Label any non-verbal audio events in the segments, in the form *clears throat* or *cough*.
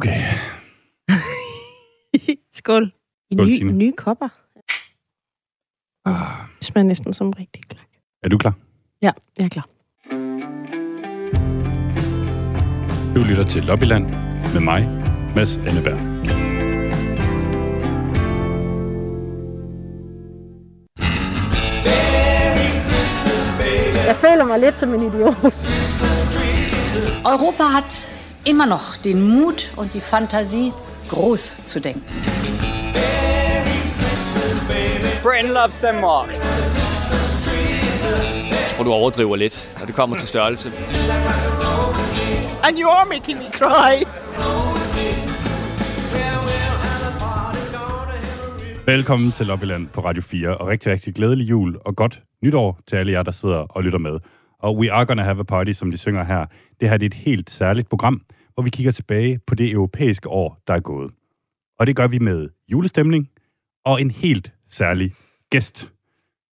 Okay. *laughs* Skål. I Skål, ny, Tine. nye kopper. Ah, Det smager næsten som rigtig gløk. er du klar? Ja, jeg er klar. Du lytter til Lobbyland med mig, Mads Anneberg. Jeg føler mig lidt som en idiot. Europa hat immer noch den Mut und die Fantasie, groß zu denken. Britain loves Denmark. Jeg tror, du overdriver lidt, når det kommer til størrelse. And you are making me cry. Velkommen til Lobbyland på Radio 4, og rigtig, rigtig glædelig jul og godt nytår til alle jer, der sidder og lytter med. Og We Are Gonna Have a Party, som de synger her, det her det er et helt særligt program, hvor vi kigger tilbage på det europæiske år, der er gået. Og det gør vi med julestemning og en helt særlig gæst.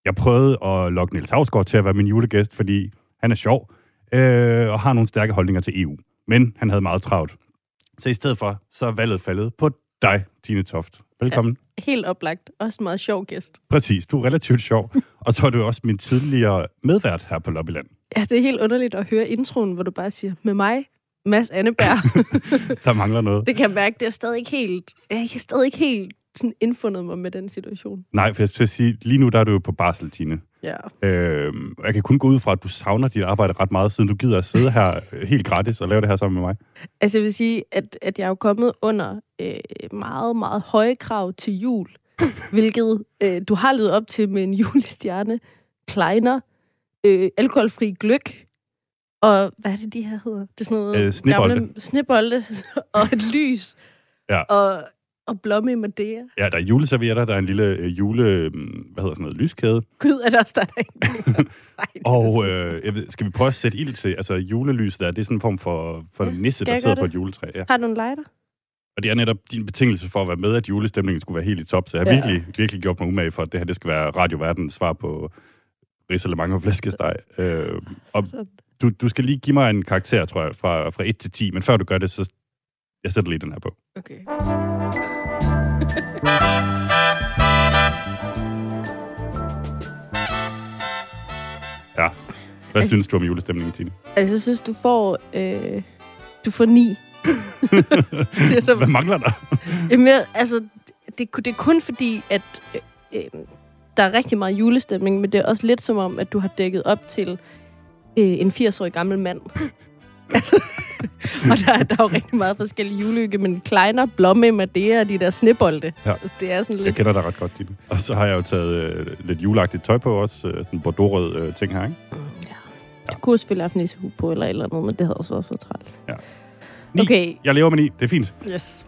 Jeg prøvede at lokke Niels Havsgaard til at være min julegæst, fordi han er sjov øh, og har nogle stærke holdninger til EU. Men han havde meget travlt. Så i stedet for, så er valget faldet på dig, Tine Toft. Velkommen. Helt oplagt. Også en meget sjov gæst. Præcis, du er relativt sjov. *laughs* Og så er du også min tidligere medvært her på Lobbyland. Ja, det er helt underligt at høre introen, hvor du bare siger, med mig, Mads Anneberg. *laughs* Der mangler noget. det kan jeg mærke, det er stadig ikke helt, jeg er stadig ikke helt sådan indfundet mig med den situation. Nej, for jeg skal sige, lige nu der er du jo på barsel, Tine. Ja. Og jeg kan kun gå ud fra, at du savner dit arbejde ret meget, siden du gider at sidde her øh, helt gratis og lave det her sammen med mig. Altså jeg vil sige, at, at jeg er jo kommet under øh, meget, meget høje krav til jul, hvilket øh, du har levet op til med en julestjerne, kleiner, øh, alkoholfri gløk, og hvad er det, de her hedder? Det er sådan noget Øh, snebolde. gamle snebolde, *laughs* og et lys, Ja. og, og blomme i Madeira. Ja, der er juleservietter, der er en lille øh, jule... Øh, hvad hedder sådan noget? Lyskæde. Gud, er der også der er ikke *laughs* det Og øh, jeg ved, skal vi prøve at sætte ild til? Altså julelys der, det er sådan en form for, for Ja, nisse, der sidder gøre på det? et juletræ. Ja. Har du en lighter? Og det er netop din betingelse for at være med, at julestemningen skulle være helt i top. Så jeg har Ja. virkelig, virkelig gjort mig umage for, at det her det skal være radioverdens svar på risalemang og flæskesteg. Øh, og du, du skal lige give mig en karakter, tror jeg, fra, fra 1 til 10. Men før du gør det, så jeg sætter lige den her på. Okay. Ja. Hvad Altså- synes du om julestemningen, Tine? Altså, jeg synes, du får... Øh, du får ni. *laughs* det er der, Hvad mangler der? Jamen, altså, det, det er kun fordi, at øh, øh, der er rigtig meget julestemning, men det er også lidt som om, at du har dækket op til øh, en 80-årig gammel mand. *laughs* altså, og der, er- der er jo rigtig meget forskellige julehygge, men kleiner, blomme, Madeira og de der snebolde. Ja. Altså, det er sådan Jeg lidt... kender dig ret godt, Tine. Og så har jeg jo taget øh, lidt juleagtigt tøj på også. Øh, sådan bordeaux øh, ting her, ikke? Ja. Du kunne selvfølgelig have haft på eller et eller andet, men det havde også været for træls. Ni. Okay, Jeg lever med ni. Det er fint. yes.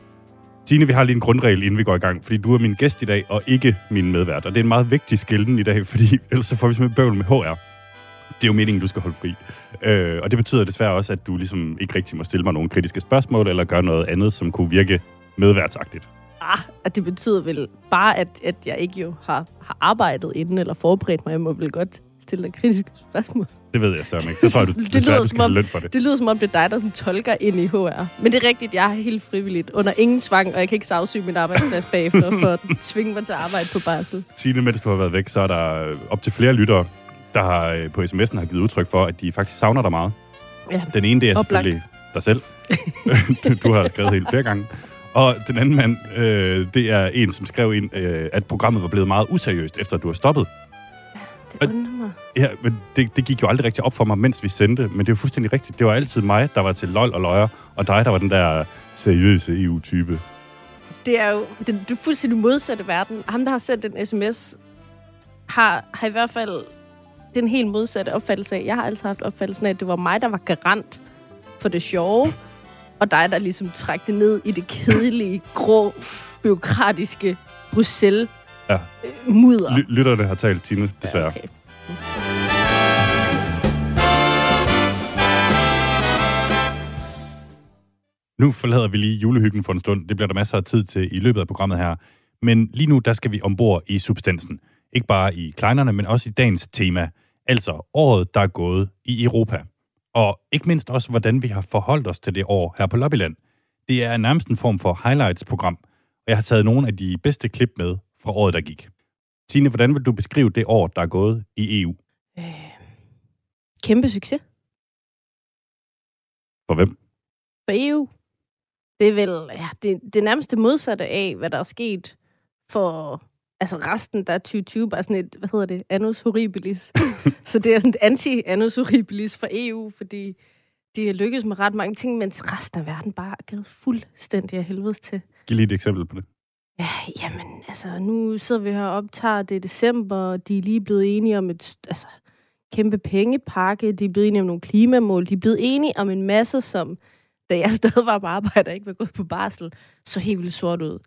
Tine, vi har lige en grundregel, inden vi går i gang, fordi du er min gæst i dag, og ikke min medvært. Og det er en meget vigtig skilden i dag, *laughs* fordi ellers så får vi simpelthen bøvl med HR. Det er jo meningen, du skal holde fri. Øh, og det betyder desværre også, at du ligesom ikke rigtig må stille mig nogle kritiske spørgsmål, eller gøre noget andet, som kunne virke medværtsagtigt. Ah, at det betyder vel bare, at, at jeg ikke jo har, har arbejdet inden eller forberedt mig. Jeg må vel godt stille dig kritiske spørgsmål. Det ved jeg så ikke. Så tror jeg, du *laughs* Det lyder du som om- løn for det. Det lyder som om, det er dig, der sådan tolker ind i HR. Men det er rigtigt, jeg er helt frivilligt. Under ingen tvang, og jeg kan ikke sagsøge min arbejdsplads *laughs* bagefter for at tvinge mig til at arbejde på barsel. Tine, mens du har været væk, så er der øh, op til flere lyttere, der har, øh, på sms'en har givet udtryk for, at de faktisk savner dig meget. Ja. Den ene, det er Oplagt. selvfølgelig dig selv. *laughs* du har skrevet helt flere gange. Og den anden mand, øh, det er en, som skrev ind, øh, at programmet var blevet meget useriøst, efter at du har stoppet. Mig. Ja, men det, det gik jo aldrig rigtig op for mig, mens vi sendte. Men det er jo fuldstændig rigtigt. Det var altid mig, der var til lol og løjer, og dig, der var den der seriøse EU-type. Det er jo det, det er fuldstændig modsatte verden. Ham, der har sendt en sms, har, har i hvert fald den helt modsatte opfattelse af. Jeg har altid haft opfattelsen af, at det var mig, der var garant for det sjove, og dig, der ligesom træk det ned i det kedelige, grå, byråkratiske Bruxelles Ja. mudder. Ly- lytterne har talt, Tine, desværre. Ja, okay. Nu forlader vi lige julehyggen for en stund. Det bliver der masser af tid til i løbet af programmet her. Men lige nu, der skal vi ombord i substansen. Ikke bare i kleinerne, men også i dagens tema. Altså året, der er gået i Europa. Og ikke mindst også, hvordan vi har forholdt os til det år her på Lobbyland. Det er nærmest en form for highlights-program, og jeg har taget nogle af de bedste klip med fra året, der gik. Tine, hvordan vil du beskrive det år, der er gået i EU? Øh, kæmpe succes For hvem? for EU. Det er vel ja, det, det nærmeste modsatte af, hvad der er sket for altså resten, der er 2020 bare sådan et, hvad hedder det, annus horribilis. *laughs* så det er sådan et anti-annus horribilis for EU, fordi de har lykkes med ret mange ting, mens resten af verden bare er gået fuldstændig af helvedes til. Giv lige et eksempel på det. Ja, jamen, altså, nu sidder vi her og optager det december, og de er lige blevet enige om et altså, kæmpe pengepakke, de er blevet enige om nogle klimamål, de er blevet enige om en masse, som, da jeg *laughs* stadig var på arbejde og ikke var gået på barsel, så helt vildt sort ud.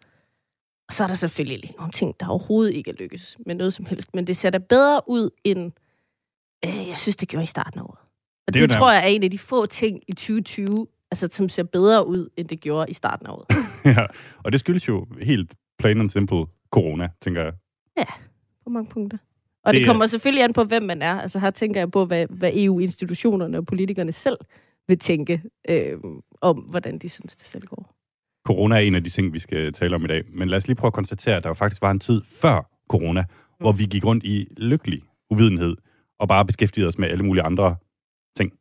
Og så er der selvfølgelig nogle ting, der overhovedet ikke er lykkes med noget som helst, men det ser da bedre ud, end øh, jeg synes, det gjorde i starten af året. Og Det det tror jeg er en af de få ting i 2020, altså, som ser bedre ud, end det gjorde i starten af året. *laughs* ja, og det skyldes jo helt plain and simple corona, tænker jeg. på mange punkter. Og Det det, er- kommer selvfølgelig an på, hvem man er. Altså her tænker jeg på, hvad, hvad EU-institutionerne og politikerne selv vil tænke øh, om, hvordan de synes, det selv går. Corona er en af de ting, vi skal tale om i dag. Men lad os lige prøve at konstatere, at der jo faktisk var en tid før corona, mm. hvor vi gik rundt i lykkelig uvidenhed og bare beskæftigede os med alle mulige andre ting.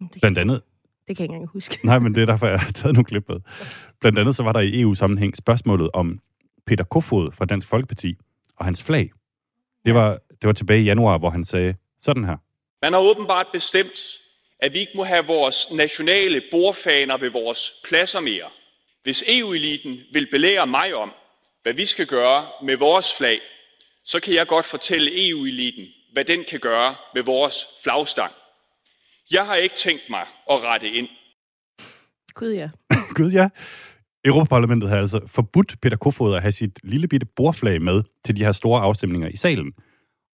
Det, Blandt andet, det kan jeg ikke engang huske. nej, men det er derfor, jeg har taget nogle klip med. *laughs* Blandt andet så var der i EU-sammenhæng spørgsmålet om Peter Kofod fra Dansk Folkeparti og hans flag. Det var, det var tilbage i januar, hvor han sagde sådan her. Man har åbenbart bestemt, at vi ikke må have vores nationale bordfaner ved vores pladser mere. Hvis EU-eliten vil belære mig om, hvad vi skal gøre med vores flag, så kan jeg godt fortælle EU-eliten, hvad den kan gøre med vores flagstang. Jeg har ikke tænkt mig at rette ind. Gud ja. *laughs* Gud ja. Europaparlamentet har altså forbudt Peter Kofod at have sit lille bitte bordflag med til de her store afstemninger i salen.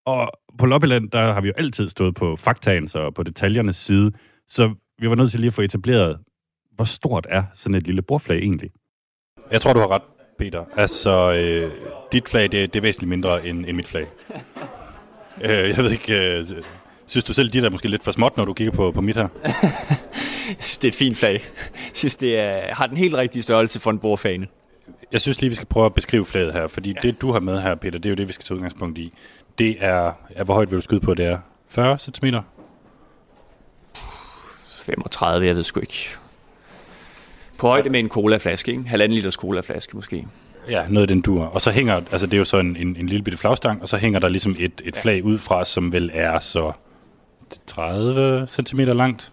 Og på Lobbyland, der har vi jo altid stået på faktaens og på detaljernes side, så vi var nødt til lige at få etableret, hvor stort er sådan et lille bordflag egentlig? Jeg tror, du har ret, Peter. Altså, øh, dit flag, det, det er væsentligt mindre end, end mit flag. *laughs* øh, jeg ved ikke, øh, synes du selv, dit er måske lidt for småt, når du kigger på, på mit her? *laughs* Jeg synes, det er et fint flag. Jeg synes, det er, har den helt rigtige størrelse for en bordfane. Jeg synes lige, vi skal prøve at beskrive flaget her, fordi ja. det, du har med her, Peter, det er jo det, vi skal tage udgangspunkt i. Det er, ja, hvor højt vil du skyde på, det er 40 cm? 35, jeg ved sgu ikke. På højde med en colaflaske, ikke? Halvanden liters colaflaske måske. Ja, noget af den dur. Og så hænger, altså det er jo så en, en, en lille bitte flagstang, og så hænger der ligesom et, et flag ud fra, som vel er så 30 cm langt,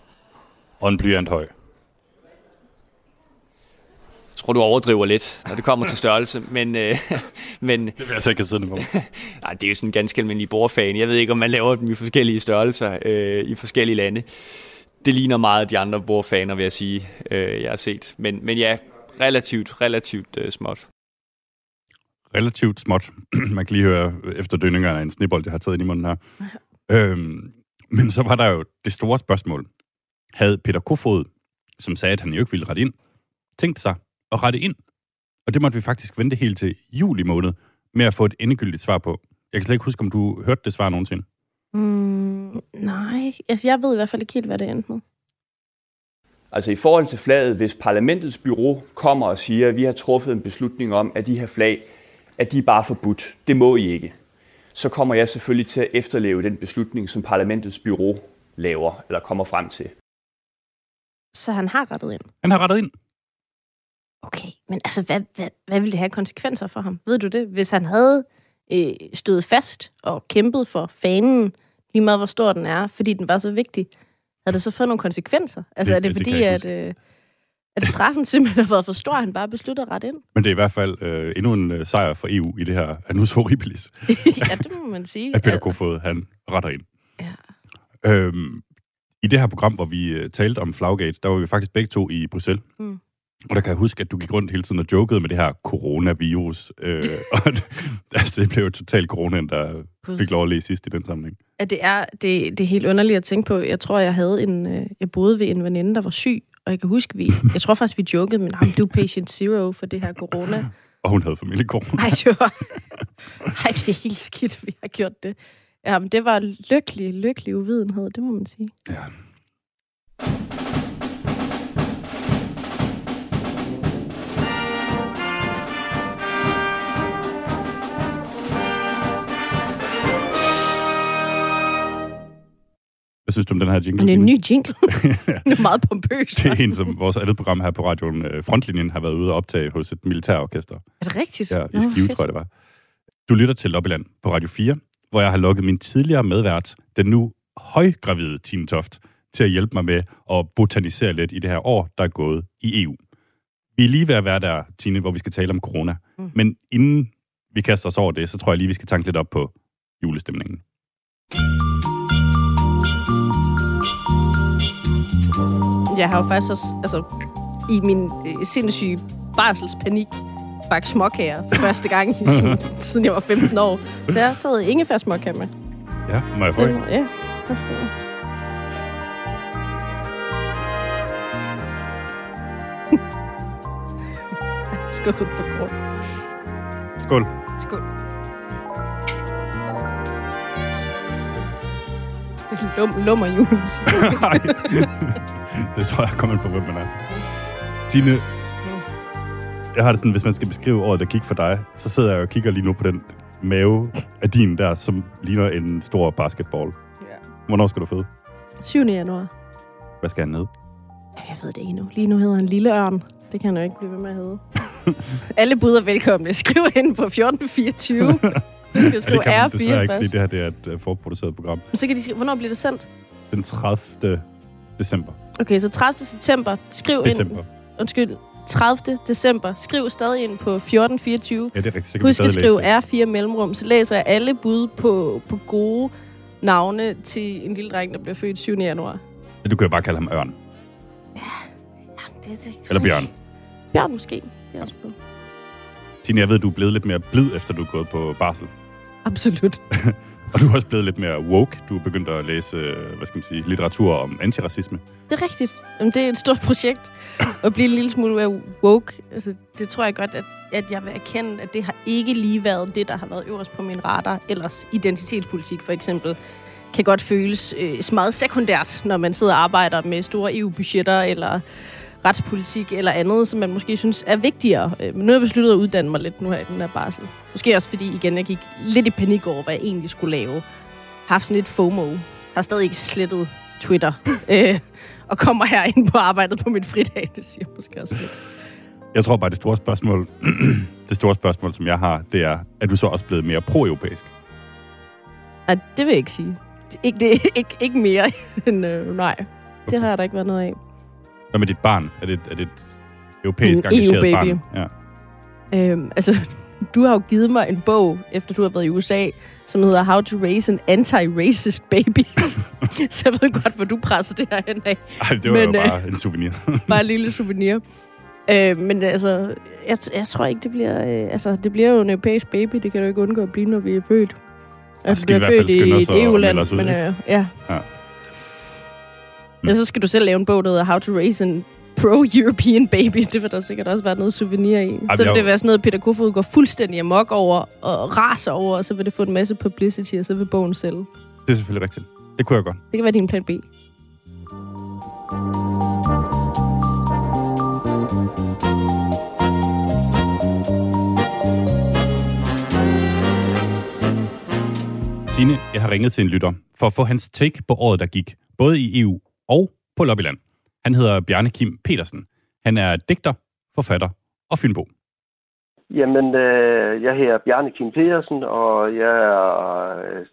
og en blyant høj. Jeg tror, du overdriver lidt, når det kommer til størrelse. *laughs* Men, øh, *laughs* men Det vil jeg altså ikke siddende på. *laughs* nej, det er jo sådan en ganske almindelig bordfane. Jeg ved ikke, om man laver dem i forskellige størrelser øh, i forskellige lande. Det ligner meget de andre bordfaner, vil jeg sige, øh, jeg har set. Men, men ja, relativt, relativt øh, småt. Relativt småt. *clears throat* Man kan lige høre efterdønningerne af en snibbold, jeg har taget ind i munden her. Øhm, men så var der jo det store spørgsmål. Havde Peter Kofod, som sagde, at han jo ikke ville rette ind, tænkt sig at rette ind? Og det måtte vi faktisk vente helt til juli måned med at få et endegyldigt svar på. Jeg kan slet ikke huske, om du hørte det svar nogensinde. Mm, nej, altså, jeg ved i hvert fald ikke helt, hvad det endte med. Altså i forhold til flaget, hvis parlamentets bureau kommer og siger, at vi har truffet en beslutning om, at de her flag, at de er bare forbudt, det må I ikke, så kommer jeg selvfølgelig til at efterleve den beslutning, som parlamentets bureau laver eller kommer frem til. Så han har rettet ind. Han har rettet ind. Okay, men altså, hvad, hvad, hvad ville det have konsekvenser for ham? Ved du det? Hvis han havde øh, stået fast og kæmpet for fanen, lige meget hvor stor den er, fordi den var så vigtig, havde det så fået nogle konsekvenser? Altså, Det- er det, det- fordi, at, øh, at straffen simpelthen har været for stor, at han bare beslutter at rette ind? Men det er i hvert fald øh, endnu en øh, sejr for EU i det her Anus Horribilis, *laughs* ja, det må man sige. at Peter Kofod, han retter ind. Ja. Øhm, I det her program, hvor vi øh, talte om Flaggate, der var vi faktisk begge to i Bruxelles. Mm. Og der kan jeg huske, at du gik rundt hele tiden og jokede med det her coronavirus. Øh, og det, *laughs* *laughs* altså, det blev jo totalt coronaen, der fik lov at læse sidst i den sammenhæng. at det er, det, det er helt underligt at tænke på. Jeg tror, jeg havde en, øh, jeg boede ved en veninde, der var syg, og jeg kan huske, vi, jeg tror faktisk, vi jokede, men ham, du er patient zero for det her corona. Og hun havde familiekorn. Nej, det var, ej, det er helt skidt, vi har gjort det. Jamen, det var lykkelig, lykkelig uvidenhed, det må man sige. Ja. Synes du om den her jingle? Det er en ny jingle. *laughs* det er meget pompøst. Det er en, som vores andet program her på radioen, øh, Frontlinjen, har været ude og optage hos et militærorkester. Er det rigtigt? Ja, i Skive, fedt. tror jeg, det var. Du lytter til Lobbyland på Radio 4, hvor jeg har lukket min tidligere medvært, den nu højgravide Tine Toft, til at hjælpe mig med at botanisere lidt i det her år, der er gået i EU. Vi er lige ved at være der, Tine, hvor vi skal tale om corona. Mm. Men inden vi kaster os over det, så tror jeg lige, vi skal tanke lidt op på julestemningen. Jeg har jo faktisk også, altså, i min øh, sindssyge barselspanik, bagt småkager for første gang i, *laughs* sådan, siden jeg var 15 år. Så jeg har taget ingefær småkager med. Ja, må jeg få en? Ja, værsgo. Skuffet *laughs* for kort. Skål. Skål. Det er lum, lummer julen. *laughs* *laughs* Det tror jeg kommer på, hvem man er. Tine, jeg har det sådan, hvis man skal beskrive året, der gik for dig, så sidder jeg og kigger lige nu på den mave af din der, som ligner en stor basketball. Ja. Hvornår skal du føde? 7. januar. Hvad skal han ned? Jeg ved det ikke endnu. Lige nu hedder han Lille Ørn. Det kan han jo ikke blive ved med at hedde. *laughs* Alle bud er velkomne. Skriv ind på 1424. Du *laughs* skal skrive det kan man R4 ikke, fordi det her det er et uh, forproduceret program. Så kan de skrive, hvornår bliver det sendt? Den 30. december. Okay, så 30. september. Skriv December. ind. Undskyld. 30. december. Skriv stadig ind på 1424. Ja, det er rigtigt. Så kan Husk at skrive det. R4 mellemrum. Så læser jeg alle bud på, på gode navne til en lille dreng, der bliver født 7. januar. Ja, Du kan jo bare kalde ham Ørn. Det, det, Eller Bjørn. Bjørn måske. Det er også på. Tine, jeg ved, du er blevet lidt mere blid, efter du er gået på barsel. Absolut. *laughs* Og du er også blevet lidt mere woke. Du er begyndt at læse, øh, hvad skal man sige, litteratur om antiracisme. Det er rigtigt. Jamen, det er et stort projekt at blive en lille smule mere woke. Altså, det tror jeg godt, at, at jeg vil erkende, at det har ikke lige været det, der har været øverst på min radar. Ellers identitetspolitik for eksempel kan godt føles øh, meget sekundært, når man sidder og arbejder med store EU-budgetter eller retspolitik eller andet, som man måske synes er vigtigere. Øh, Men nu har jeg besluttet at uddanne mig lidt nu her i den her barsel. Måske også fordi, igen, jeg gik lidt i panik over, hvad jeg egentlig skulle lave. Haft sådan lidt FOMO. Har stadig ikke slettet Twitter. *laughs* øh, og kommer her ind på arbejdet på min fridag. Det siger måske også lidt. Jeg tror bare, det store spørgsmål, *clears throat* det store spørgsmål, som jeg har, det er, er du så også blevet mere pro-europæisk? Nej, det vil jeg ikke sige. Det, ikke, det, ikke, ikke mere *laughs* end øh, nej. Det har jeg da ikke været noget af. Hvad med dit barn? Er det, er det et europæisk En engageret EU-baby. barn? Ja. Øhm, altså, du har jo givet mig en bog, efter du har været i USA, som hedder How to Raise an Anti-Racist Baby. *laughs* så jeg ved godt, hvor du presser det her hen af. Ej, det var Men, jo øh, bare en souvenir. *laughs* Bare en lille souvenir. Øh, men altså, jeg, jeg tror ikke, det bliver... Øh, altså, det bliver jo en europæisk baby. Det kan du ikke undgå at blive, når vi er født. Altså, vi i er født i os et EU-land, men øh, ja. Ja. Ja, så skal du selv lave en bog, der hedder How to Raise an Pro-European Baby. Det vil der sikkert også være noget souvenir i. så vil jeg- det være sådan noget, Peter Kofod går fuldstændig amok over og raser over, og så vil det få en masse publicity, og så vil bogen sælge. Det Det er selvfølgelig rigtigt. Det kunne jeg godt. kan være din plan B. Tine, jeg har ringet til en lytter for at få hans take på året, der gik, både i EU og på Lobbyland. Han hedder Bjarne Kim Petersen. Han er digter, forfatter og fynbo. Jamen, øh, jeg hedder Bjarne Kim Petersen, og jeg er øh,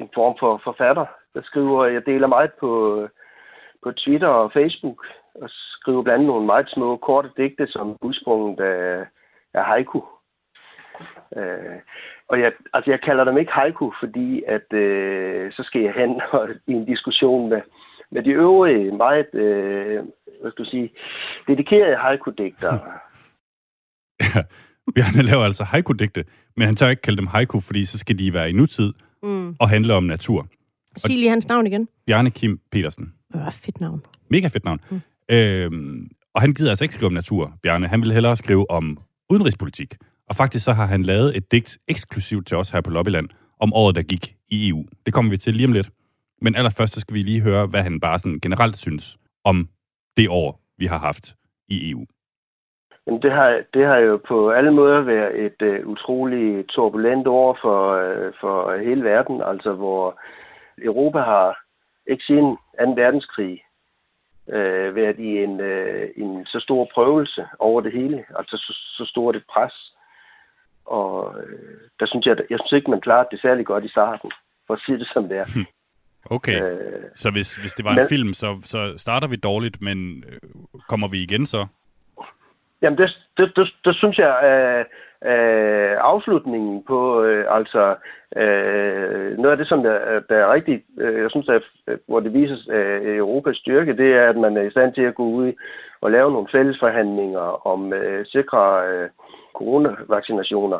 en form for forfatter, der skriver, jeg deler meget på, på Twitter og Facebook, og skriver blandt andet nogle meget små, korte digte, som udsprunget af, af haiku. Øh, og jeg, altså jeg kalder dem ikke haiku, fordi at øh, så skal jeg hen og, i en diskussion med, med de øvrige meget, øh, hvad skal du sige, dedikerede haiku-digtere. *laughs* Bjarne laver altså haiku-digte, men han tør ikke kalde dem haiku, fordi så skal de være i nutid Mm. og handle om natur. Sig lige hans navn igen. Bjarne Kim Petersen. Et fedt navn. Mega fedt navn. Mm. Øhm, og han gider altså ikke skrive om natur, Bjarne. Han vil hellere skrive om udenrigspolitik. Og faktisk så har han lavet et digt eksklusivt til os her på Lobbyland om året, der gik i EU. Det kommer vi til lige om lidt. Men allerførst så skal vi lige høre, hvad han bare sådan generelt synes om det år, vi har haft i EU. Jamen, det har, det har jo på alle måder været et uh, utroligt turbulent år for, uh, for hele verden, altså hvor Europa har ikke siden 2. verdenskrig øh, været i en, øh, en så stor prøvelse over det hele, altså så, så stort et pres. Og øh, der synes jeg, jeg synes ikke, man klarede det særlig godt i starten, for at sige det som det er. Okay, øh, så hvis, hvis det var men, en film, så, så starter vi dårligt, men øh, kommer vi igen så? Jamen, det, det, det, det synes jeg, øh, øh, afslutningen på, øh, altså øh, noget af det, som der, der er rigtigt, øh, jeg synes, at, hvor det vises øh, Europas styrke, det er, at man er i stand til at gå ud og lave nogle fælles forhandlinger om øh, sikre øh, coronavaccinationer.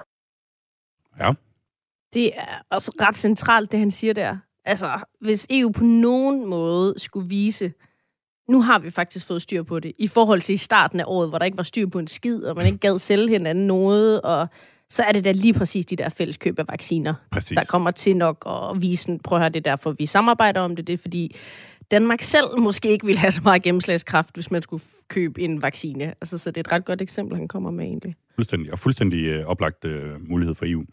Ja. Det er også ret centralt, det han siger der. Altså, hvis EU på nogen måde skulle vise, nu har vi faktisk fået styr på det, i forhold til i starten af året, hvor der ikke var styr på en skid, og man ikke gad sælge hinanden noget, og så er det da lige præcis de der fælles køb af vacciner, præcis. Der kommer til nok at vise, prøv at høre, det er derfor, vi samarbejder om det, det er fordi Danmark selv måske ikke ville have så meget gennemslagskraft, hvis man skulle købe en vaccine. Altså, så det er et ret godt eksempel, han kommer med egentlig. Fuldstændig, og fuldstændig øh, oplagt øh, mulighed for EU.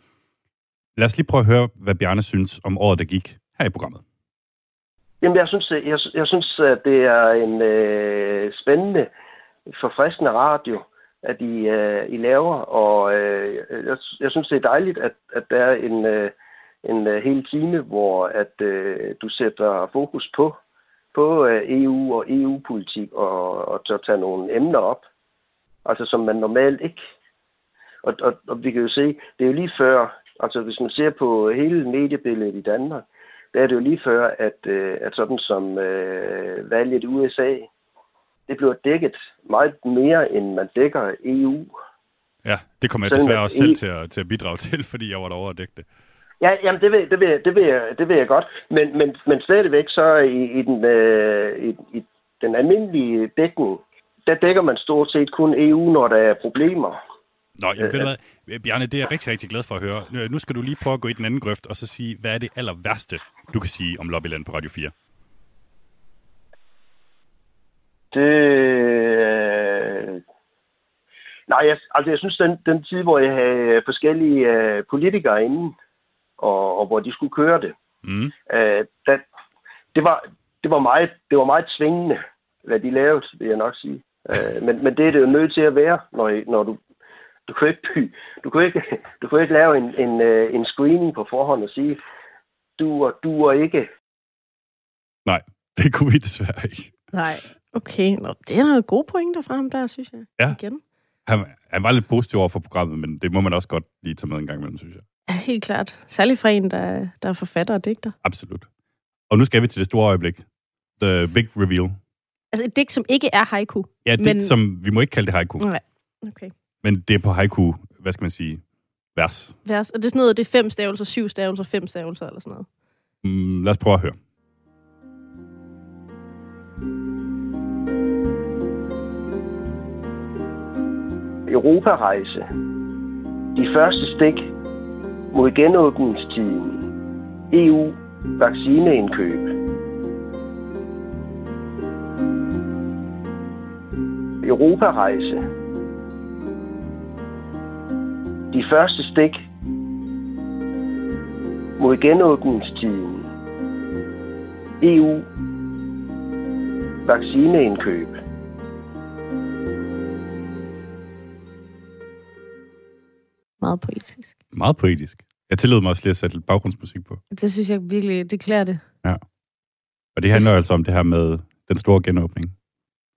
Lad os lige prøve at høre, hvad Bjarne synes om året, der gik her i programmet. Jamen, jeg synes, jeg, jeg synes at det er en øh, spændende, forfriskende radio, at I, øh, I laver, og øh, jeg, jeg synes, det er dejligt, at, at der er en, øh, en øh, hel time, hvor at øh, du sætter fokus på, på øh, EU og EU-politik, og, og tør tage nogle emner op, altså som man normalt ikke. Og, og, og vi kan jo se, det er jo lige før, altså hvis man ser på hele mediebilledet i Danmark, der er det jo lige før, at, øh, at sådan som øh, valget i USA, det bliver dækket meget mere, end man dækker EU. Ja, det kommer jeg Sådan desværre også selv I- til at, til at bidrage til, *laughs* fordi jeg var derovre og dække det. Ja, jamen det ved, det ved, det ved, jeg- det ved jeg godt, men, men, men stadigvæk så i, i, den, øh, i, i den almindelige dækning, der dækker man stort set kun EU, når der er problemer. Nå, jamen, ved du hvad, Bjarne, det er jeg rigtig, rigtig glad for at høre. Nu- Nu skal du lige prøve at gå i den anden grøft, og så sige, hvad er det aller værste, du kan sige om Lobbyland på Radio 4? Det... Øh... Nej, jeg, altså jeg synes, den, den tid, hvor jeg havde forskellige øh, politikere inde, og, og hvor de skulle køre det, Mm. øh, der, det, var, det, var meget, det var meget svingende, hvad de lavede, vil jeg nok sige. Øh, men, men det er det jo nødt til at være, når, når du du kan ikke, du kan ikke, du kan ikke lave en, en, øh, en screening på forhånd og sige, du og du og ikke. Nej, det kunne vi desværre ikke. Nej, okay. Nå, det er nogle gode pointer fra ham der, synes jeg. Ja. Igen. Han, han var lidt positiv over for programmet, men det må man også godt lige tage med en gang imellem, synes jeg. Ja, helt klart. Særligt fra en, der, der er forfatter og digter. Absolut. Og nu skal vi til det store øjeblik. The big reveal. Altså et digt, som ikke er haiku. Ja, det Men- som, vi må ikke kalde det haiku, Nej, okay. Men det er på haiku, hvad skal man sige, vers. Vers. Og det er sådan noget, det er fem stavelser, syv stavelser, fem stavelser eller sådan noget. Mm, lad os prøve at høre. Europarejse. De første stik mod genåbningstiden. EU vaccineindkøb. Europarejse. De første stik mod genåbningstiden. EU vaccineindkøb. Meget poetisk. Meget poetisk. Jeg tillod mig også lige at sætte lidt baggrundsmusik på. Det synes jeg virkelig, det klæder det. Og det handler altså om det her med den store genåbning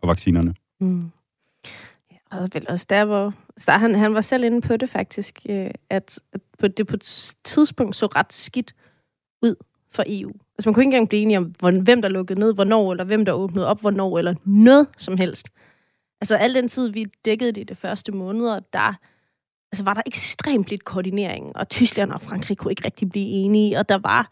og vaccinerne. Mm. Og vel også der, hvor... Så han, han var selv inde på det faktisk, øh, at, at på det på et tidspunkt så ret skidt ud for EU. Altså man kunne ikke engang blive enige om, hvem der lukkede ned, hvornår, eller hvem der åbnede op, hvornår, eller noget som helst. Altså al den tid, vi dækkede det i de første måneder, der altså, var der ekstremt lidt koordinering, og Tyskland og Frankrig kunne ikke rigtig blive enige, og der var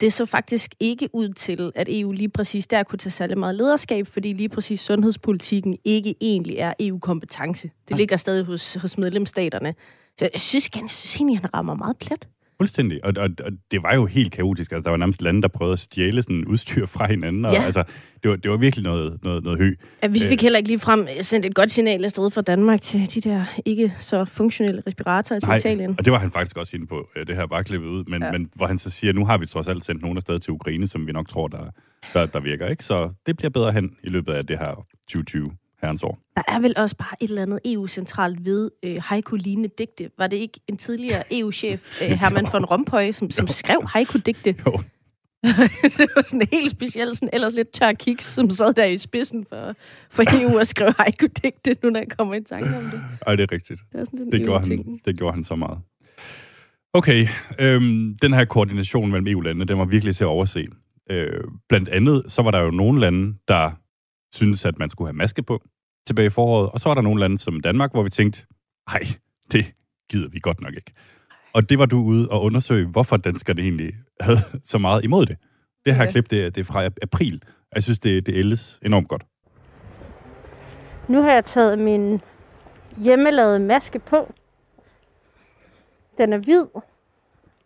det så faktisk ikke ud til, at EU lige præcis der kunne tage særlig meget lederskab, fordi lige præcis sundhedspolitikken ikke egentlig er EU-kompetence. Det ligger stadig hos, hos medlemsstaterne. Så jeg synes, jeg synes egentlig, han rammer meget plet. Fuldstændig. Og, og, og det var jo helt kaotisk. Altså, der var nærmest lande, der prøvede at stjæle sådan udstyr fra hinanden. Og, Ja. altså, det, var, det var virkelig noget, noget, noget hø. Ja, vi fik heller ikke lige frem sendt et godt signal afsted fra Danmark til de der ikke så funktionelle respiratorer til Italien. og det var han faktisk også inde på. øh, Det her bare klippet ud. Men. Ja. men hvor han så siger, nu har vi trods alt sendt nogen afsted til Ukraine, som vi nok tror, der, der, der virker. ikke. Så det bliver bedre hen i løbet af det her 2020 herrens år. Der er vel også bare et eller andet EU-centralt ved øh, haiku-lignende digte. Var det ikke en tidligere *laughs* EU-chef, øh, Herman von Rompuy, som, som skrev haiku-digte? Jo. *laughs* det var sådan en helt speciel, sådan ellers lidt tør kiks, som sad der i spidsen for, for EU og skrev haiku-digte, nu når jeg kommer i tanke om det. Ej, det er rigtigt. Det er sådan Det gjorde, han, det gjorde han så meget. Okay, øhm, den her koordination mellem EU-landene, den var virkelig til at overse. Øh, blandt andet, så var der jo nogle lande, der syntes, at man skulle have maske på tilbage i foråret, og så var der nogle lande som Danmark, hvor vi tænkte, nej, det gider vi godt nok ikke. Og det var du ude og undersøge, hvorfor danskerne egentlig havde så meget imod det. Det her Okay. klip, det er, det er fra april. Jeg synes, det, det ældes enormt godt. Nu har jeg taget min hjemmelavede maske på. Den er hvid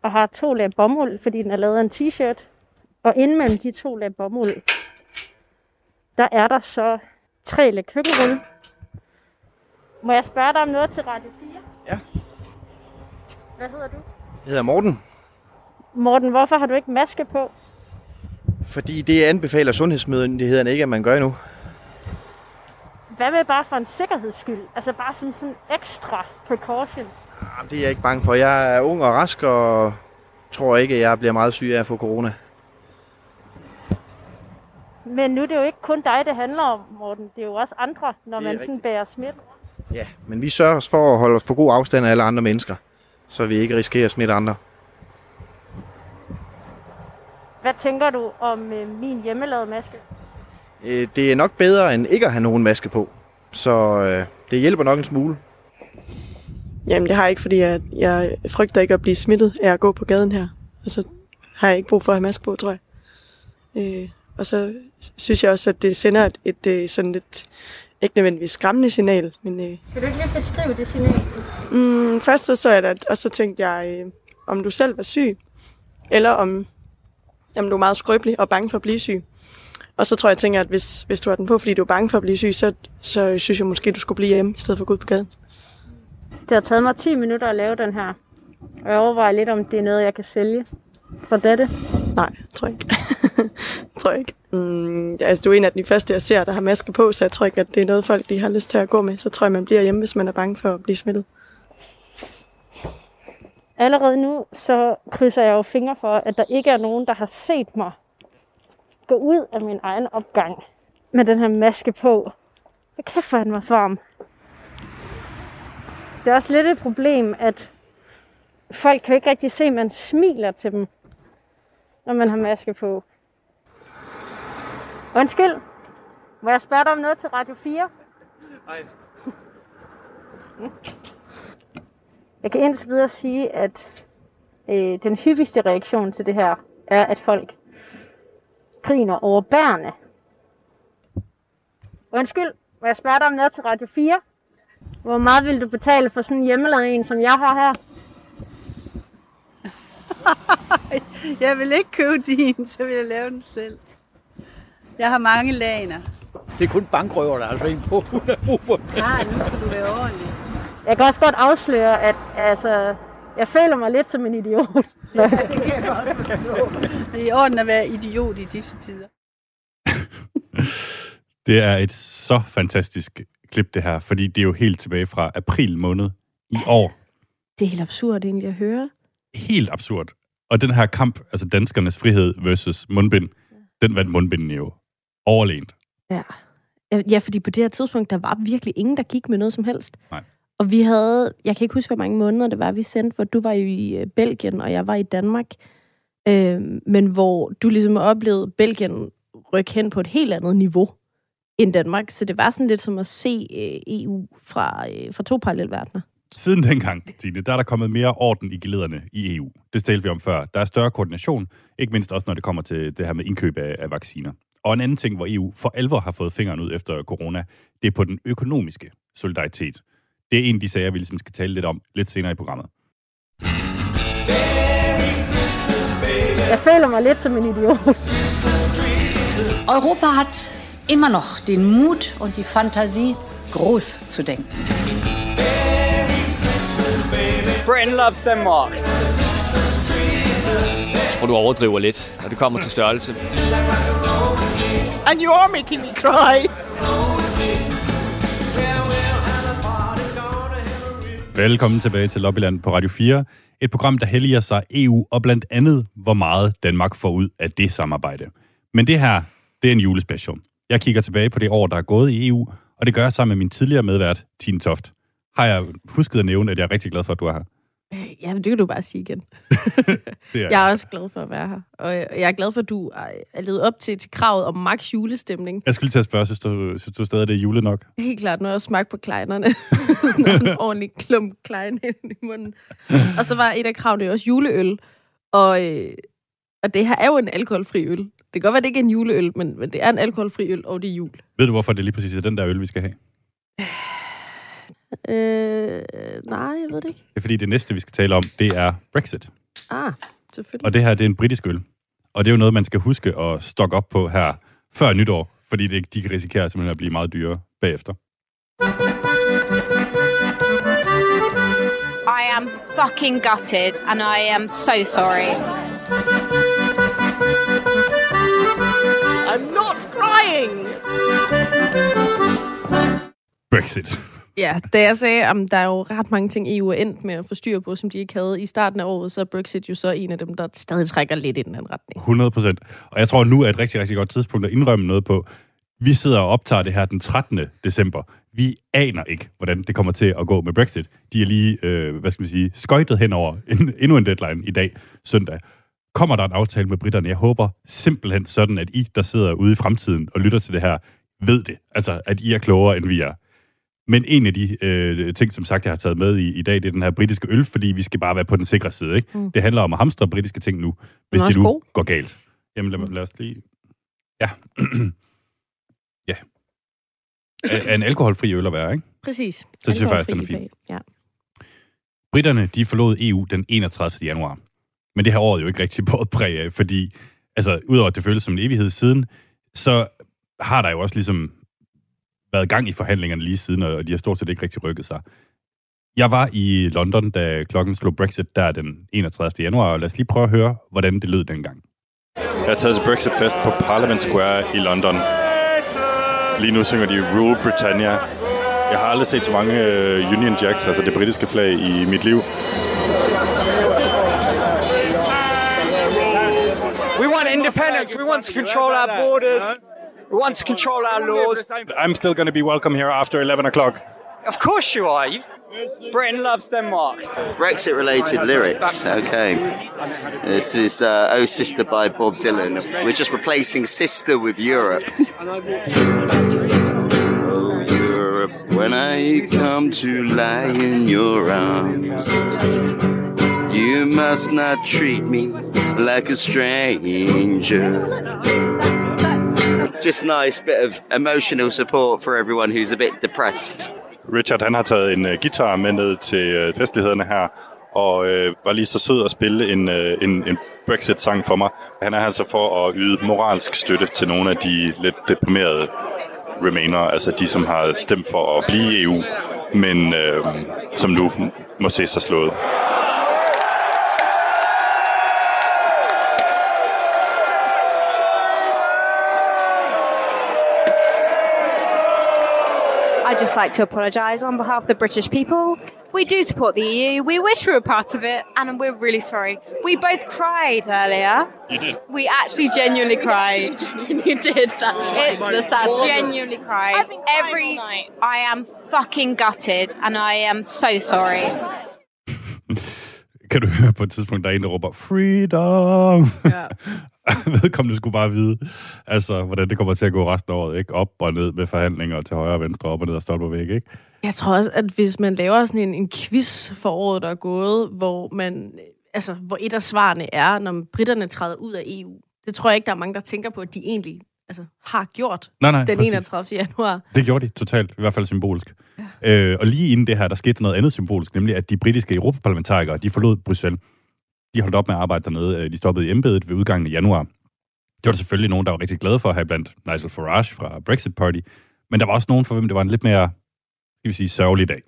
og har to lag bomuld, fordi den er lavet af en t-shirt. Og inden mellem de to lag bomuld, der er der så tre lag køkkenrulle. Må jeg spørge dig om noget til Radio 4? Ja. Hvad hedder du? Jeg hedder Morten, Morten, hvorfor har du ikke maske på? fordi det anbefaler sundhedsmyndighederne ikke, at man gør endnu. Hvad med bare for en sikkerheds skyld? Altså bare som sådan ekstra precaution. Jamen, det er jeg ikke bange for. Jeg er ung og rask, og tror ikke, at jeg bliver meget syg af at få corona. Men nu er det jo ikke kun dig, det handler om, Morten. Det er jo også andre, når man sådan rigtigt. bærer smitte. Ja, men vi sørger os for at holde os på god afstand af alle andre mennesker, så vi ikke risikerer at smitte andre. Hvad tænker du om øh, min hjemmelavede maske? Øh, Det er nok bedre end ikke at have nogen maske på, så øh, det hjælper nok en smule. Jamen, det har jeg ikke, fordi jeg, jeg frygter ikke at blive smittet af at gå på gaden her. Og så har jeg ikke brug for at have maske på, tror jeg. Øh, og så synes jeg også, at det sender et, et, et sådan lidt, ikke nødvendigvis skræmmende signal, men øh, Kan du ikke lige beskrive det signal? mm, først så så jeg det, og så tænkte jeg, øh, om du selv var syg, eller om, om du er meget skrøbelig og bange for at blive syg. Og så tror jeg, jeg tænker, at hvis, hvis du har den på, fordi du er bange for at blive syg, så, så synes jeg måske, du skulle blive hjemme, i stedet for at gå ud på gaden. Det har taget mig 10 minutter at lave den her. Og jeg overvejer lidt, om det er noget, jeg kan sælge fra dette. Nej, tror jeg ikke. *laughs* tror jeg ikke. Mm, altså, du er en af de første, jeg ser, der har maske på, så jeg tror ikke, at det er noget, folk de har lyst til at gå med. Så tror jeg, man bliver hjemme, hvis man er bange for at blive smittet. Allerede nu, så krydser jeg jo fingre for, at der ikke er nogen, der har set mig gå ud af min egen opgang med den her maske på. Hvor er den var varm. Det er også lidt et problem, at folk kan jo ikke rigtig se, at man smiler til dem, når man har maske på. Undskyld. Må jeg spørge dig om noget til Radio 4? Nej. Jeg kan indtil videre sige, at øh, den hyppigste reaktion til det her er, at folk griner over bærene. Undskyld, må jeg spørge dig om noget til Radio 4? Hvor meget vil du betale for sådan en hjemmelavet en, som jeg har her? *laughs* Jeg vil ikke købe din, så vil jeg lave den selv. Jeg har mange laner. Det er kun bankrøver, der har altså en på. *laughs* Hun brug for Nej, nu skal du være ordentlig. Jeg kan også godt afsløre, at altså, jeg føler mig lidt som en idiot. *laughs* Ja, det kan jeg godt forstå. Det er i orden at være idiot i disse tider. Det er et så fantastisk klip, det her, fordi det er jo helt tilbage fra april måned i år. Det er helt absurd egentlig at høre. Helt absurd. Og den her kamp, altså danskernes frihed versus mundbind, den vandt mundbinden jo overlænt. Ja. Ja, Ja, fordi på det her tidspunkt, der var virkelig ingen, der gik med noget som helst. Nej. Og vi havde, jeg kan ikke huske, hvor mange måneder det var, vi sendte, hvor du var i øh, Belgien, og jeg var i Danmark. Øh, men hvor du ligesom oplevede Belgien rykke hen på et helt andet niveau end Danmark. Så det var sådan lidt som at se øh, EU fra, øh, fra to parallelverdener. Siden dengang, Tine, der er der kommet mere orden i gelederne i EU. Det talte vi om før. Der er større koordination, ikke mindst også når det kommer til det her med indkøb af, af vacciner. Og en anden ting, hvor EU for alvor har fået fingeren ud efter corona, det er på den økonomiske solidaritet. Det er en af de sager, vi ligesom skal tale lidt om lidt senere i programmet. Jeg føler mig lidt som en idiot. Europa hat immer noch den Mut und die Fantasie, groß zu denken. Britain loves Denmark. Jeg tror, du overdriver lidt, når det kommer til størrelse. And you are making me cry. Velkommen tilbage til Lobbyland på Radio 4. Et program, der helliger sig EU og blandt andet, hvor meget Danmark får ud af det samarbejde. Men det her, det er en julespecial. Jeg kigger tilbage på det år, der er gået i EU, og det gør jeg sammen med min tidligere medvært, Tine Toft. Har jeg husket at nævne, at jeg er rigtig glad for, at du er her? Ja, men det kan du bare sige igen. *laughs* Det er Jeg er også glad for at være her. Og jeg er glad for, at du er levet op til, til kravet om max julestemning. Jeg skulle lige til at spørge, synes du, synes du stadig, det er jule nok? Helt klart, når jeg smagte på kleinerne. *laughs* Sådan en *laughs* ordentlig klump klein i munden. Og så var et af kravene jo også juleøl. Og, øh, og det her er jo en alkoholfri øl. Det kan godt være, det ikke er en juleøl, men, men det er en alkoholfri øl, og det er jul. Ved du, hvorfor det lige præcis er den der øl, vi skal have? Øh, nej, jeg ved det ikke. Det er fordi, det næste, vi skal tale om, det er Brexit. Ah, selvfølgelig. Og det her, det er en britisk øl. Og det er jo noget, man skal huske at stokke op på her før nytår, fordi det, de kan risikere simpelthen at blive meget dyrere bagefter. I am fucking gutted and I am so sorry. I'm not crying! Brexit. Ja, da jeg sagde, at der er jo ret mange ting, EU er endt med at få styr på, som de ikke havde i starten af året, så er Brexit jo så en af dem, der stadig trækker lidt i den anden retning. 100 procent. Og jeg tror, nu er et rigtig, rigtig godt tidspunkt at indrømme noget på. Vi sidder og optager det her den 13. december. Vi aner ikke, hvordan det kommer til at gå med Brexit. De er lige, øh, hvad skal man sige, skøjtet hen over *laughs* en, endnu en deadline i dag, søndag. Kommer der en aftale med britterne? Jeg håber simpelthen sådan, at I, der sidder ude i fremtiden og lytter til det her, ved det. Altså, at I er klogere, end vi er. Men en af de øh, ting, som sagt, jeg har taget med i, i dag, det er den her britiske øl, fordi vi skal bare være på den sikre side. Ikke? Mm. Det handler om at hamstre britiske ting nu, hvis er det nu god. går galt. Jamen lad, lad os lige... Ja. *clears throat* ja. Er, er en alkoholfri øl at være, ikke? Præcis. Så synes jeg faktisk, den er fin. Ja. Britterne, de forlod EU den 31. januar. Men det har året jo ikke rigtig båret præg af, fordi, altså, udover at det føles som en evighed siden, så har der jo også ligesom været gang i forhandlingerne lige siden, og de har stort set ikke rigtig rykket sig. Jeg var i London, da klokken slog Brexit der den 31. januar, og lad os lige prøve at høre, hvordan det lød dengang. Jeg er taget til Brexit-fest på Parliament Square i London. Lige nu synger de Rule Britannia. Jeg har aldrig set så mange øh, Union Jacks, altså det britiske flag, i mit liv. We want independence. We want to control our borders. We want to control our laws. I'm still going to be welcome here after 11 o'clock. Of course you are. You, Britain loves Denmark. Brexit related lyrics. Okay. This is uh, Oh Sister by Bob Dylan. We're just replacing sister with Europe. Oh, Europe, when I come to lie in your arms, you must not treat me like a stranger. Just nice bit of emotional support for everyone who's a bit depressed. Richard han har taget en uh, guitar med ned til uh, festlighederne her, og uh, var lige så sød at spille en, uh, en, en Brexit-sang for mig. Han er her så for at yde moralsk støtte til nogle af de lidt deprimerede remainer, altså de, som har stemt for at blive i EU, men uh, som nu må se sig slået. I'd just like to apologise on behalf of the British people. We do support the EU. We wish we were part of it, and we're really sorry. We both cried earlier. You did. We actually genuinely cried. *laughs* You did. That's It, the sad genuinely cried. Every I am fucking gutted, and I am so sorry. Kan du høre på et tidspunkt, der er en, der råber, freedom! Ja. *laughs* *laughs* Vedkommende skulle bare vide, altså, hvordan det kommer til at gå resten af året, ikke? Op og ned med forhandlinger til højre og venstre, op og ned og stolper væk, ikke? Jeg tror også, at hvis man laver sådan en, en quiz for året, der er gået, hvor man, altså, hvor et af svarene er, når britterne træder ud af EU, det tror jeg ikke, der er mange, der tænker på, at de egentlig altså, har gjort Nej, nej, den præcis. 31. januar. Det gjorde de totalt, i hvert fald symbolisk. Ja. Øh, og lige inden det her, der skete noget andet symbolisk, nemlig at de britiske europaparlamentarikere, de forlod Bruxelles. De holdt op med at arbejde dernede. Øh, De stoppede i embedet ved udgangen af januar. Det var der selvfølgelig nogen, der var rigtig glade for at have blandt Nigel Farage fra Brexit Party. Men der var også nogen, for hvem det var en lidt mere, skal vi sige, sørgelig dag.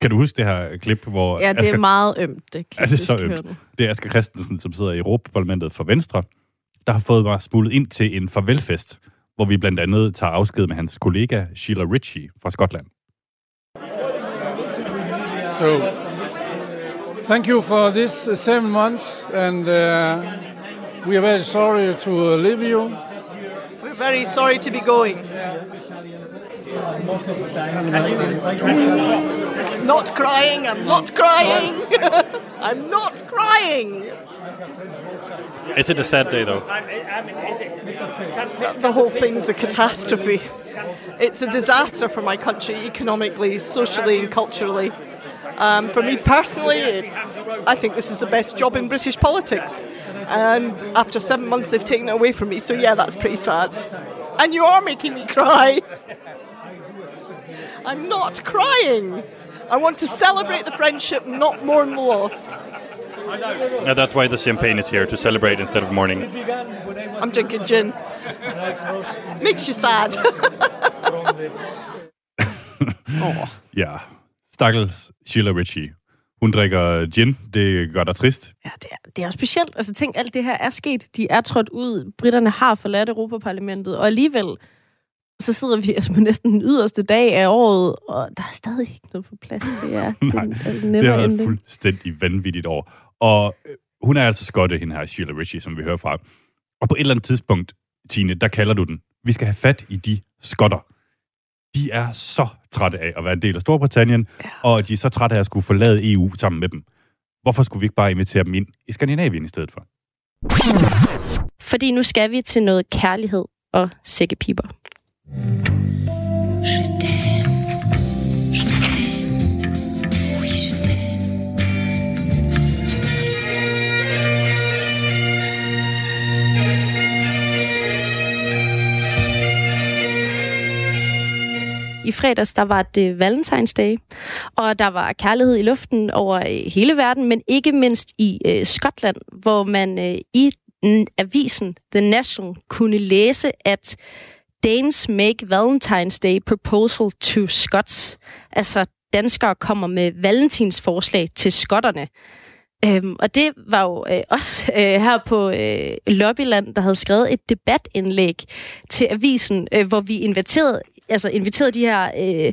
Kan du huske det her klip, hvor... Ja, det er meget ømt, det klip, Ja, det er så ømt. Det er Asger Christensen, som sidder i Europaparlamentet for Venstre, der har fået mig smuglet ind til en farvelfest, hvor vi blandt andet tager afsked med hans kollega Sheila Ritchie fra Skotland. So, thank you for this uh, seven months, and uh, we are very sorry to uh, leave you. We're very sorry to be going. Not crying, I'm not crying. *laughs* I'm not crying. Is it a sad day though? The whole thing's a catastrophe. It's a disaster for my country, economically, socially, and culturally. Um, for me personally, it's, I think this is the best job in British politics. And after seven months, they've taken it away from me. So, yeah, that's pretty sad. And you are making me cry. *laughs* I'm not crying. I want to celebrate the friendship, not mourn the loss. Yeah, that's why the champagne is here to celebrate instead of mourning. I'm drinking gin. Makes you sad. *laughs* *laughs* Ja, stakkels Sheila Ritchie. Hun drikker gin. Det gør dig trist. Ja, det er, det er specielt. Altså tænk, alt det her er sket. De er trådt ud. Britterne har forladt Europaparlamentet. Og alligevel, så sidder vi altså på næsten den yderste dag af året, og der er stadig ikke noget på plads. Det er, Nej, *laughs* det er det har været fuldstændig vanvittigt år. Og øh, hun er altså skotte, hende her, Sheila Ritchie, som vi hører fra. Og på et eller andet tidspunkt, Tine, der kalder du den. Vi skal have fat i de skotter. De er så trætte af at være en del af Storbritannien, ja. og de er så trætte af at skulle forlade EU sammen med dem. Hvorfor skulle vi ikke bare invitere dem ind i Skandinavien i stedet for? Fordi nu skal vi til noget kærlighed og sækkepiber. I fredags, der var det Valentine's Day, og der var kærlighed i luften over øh, hele verden, men ikke mindst i øh, Skotland, hvor man øh, i avisen The National kunne læse, at Danes make Valentine's Day proposal to Scots. Altså, danskere kommer med valentinsforslag til skotterne. Øhm, og det var jo øh, også øh, her på øh, Lobbyland, der havde skrevet et debatindlæg til avisen, øh, hvor vi inviterede, altså inviterede de her øh,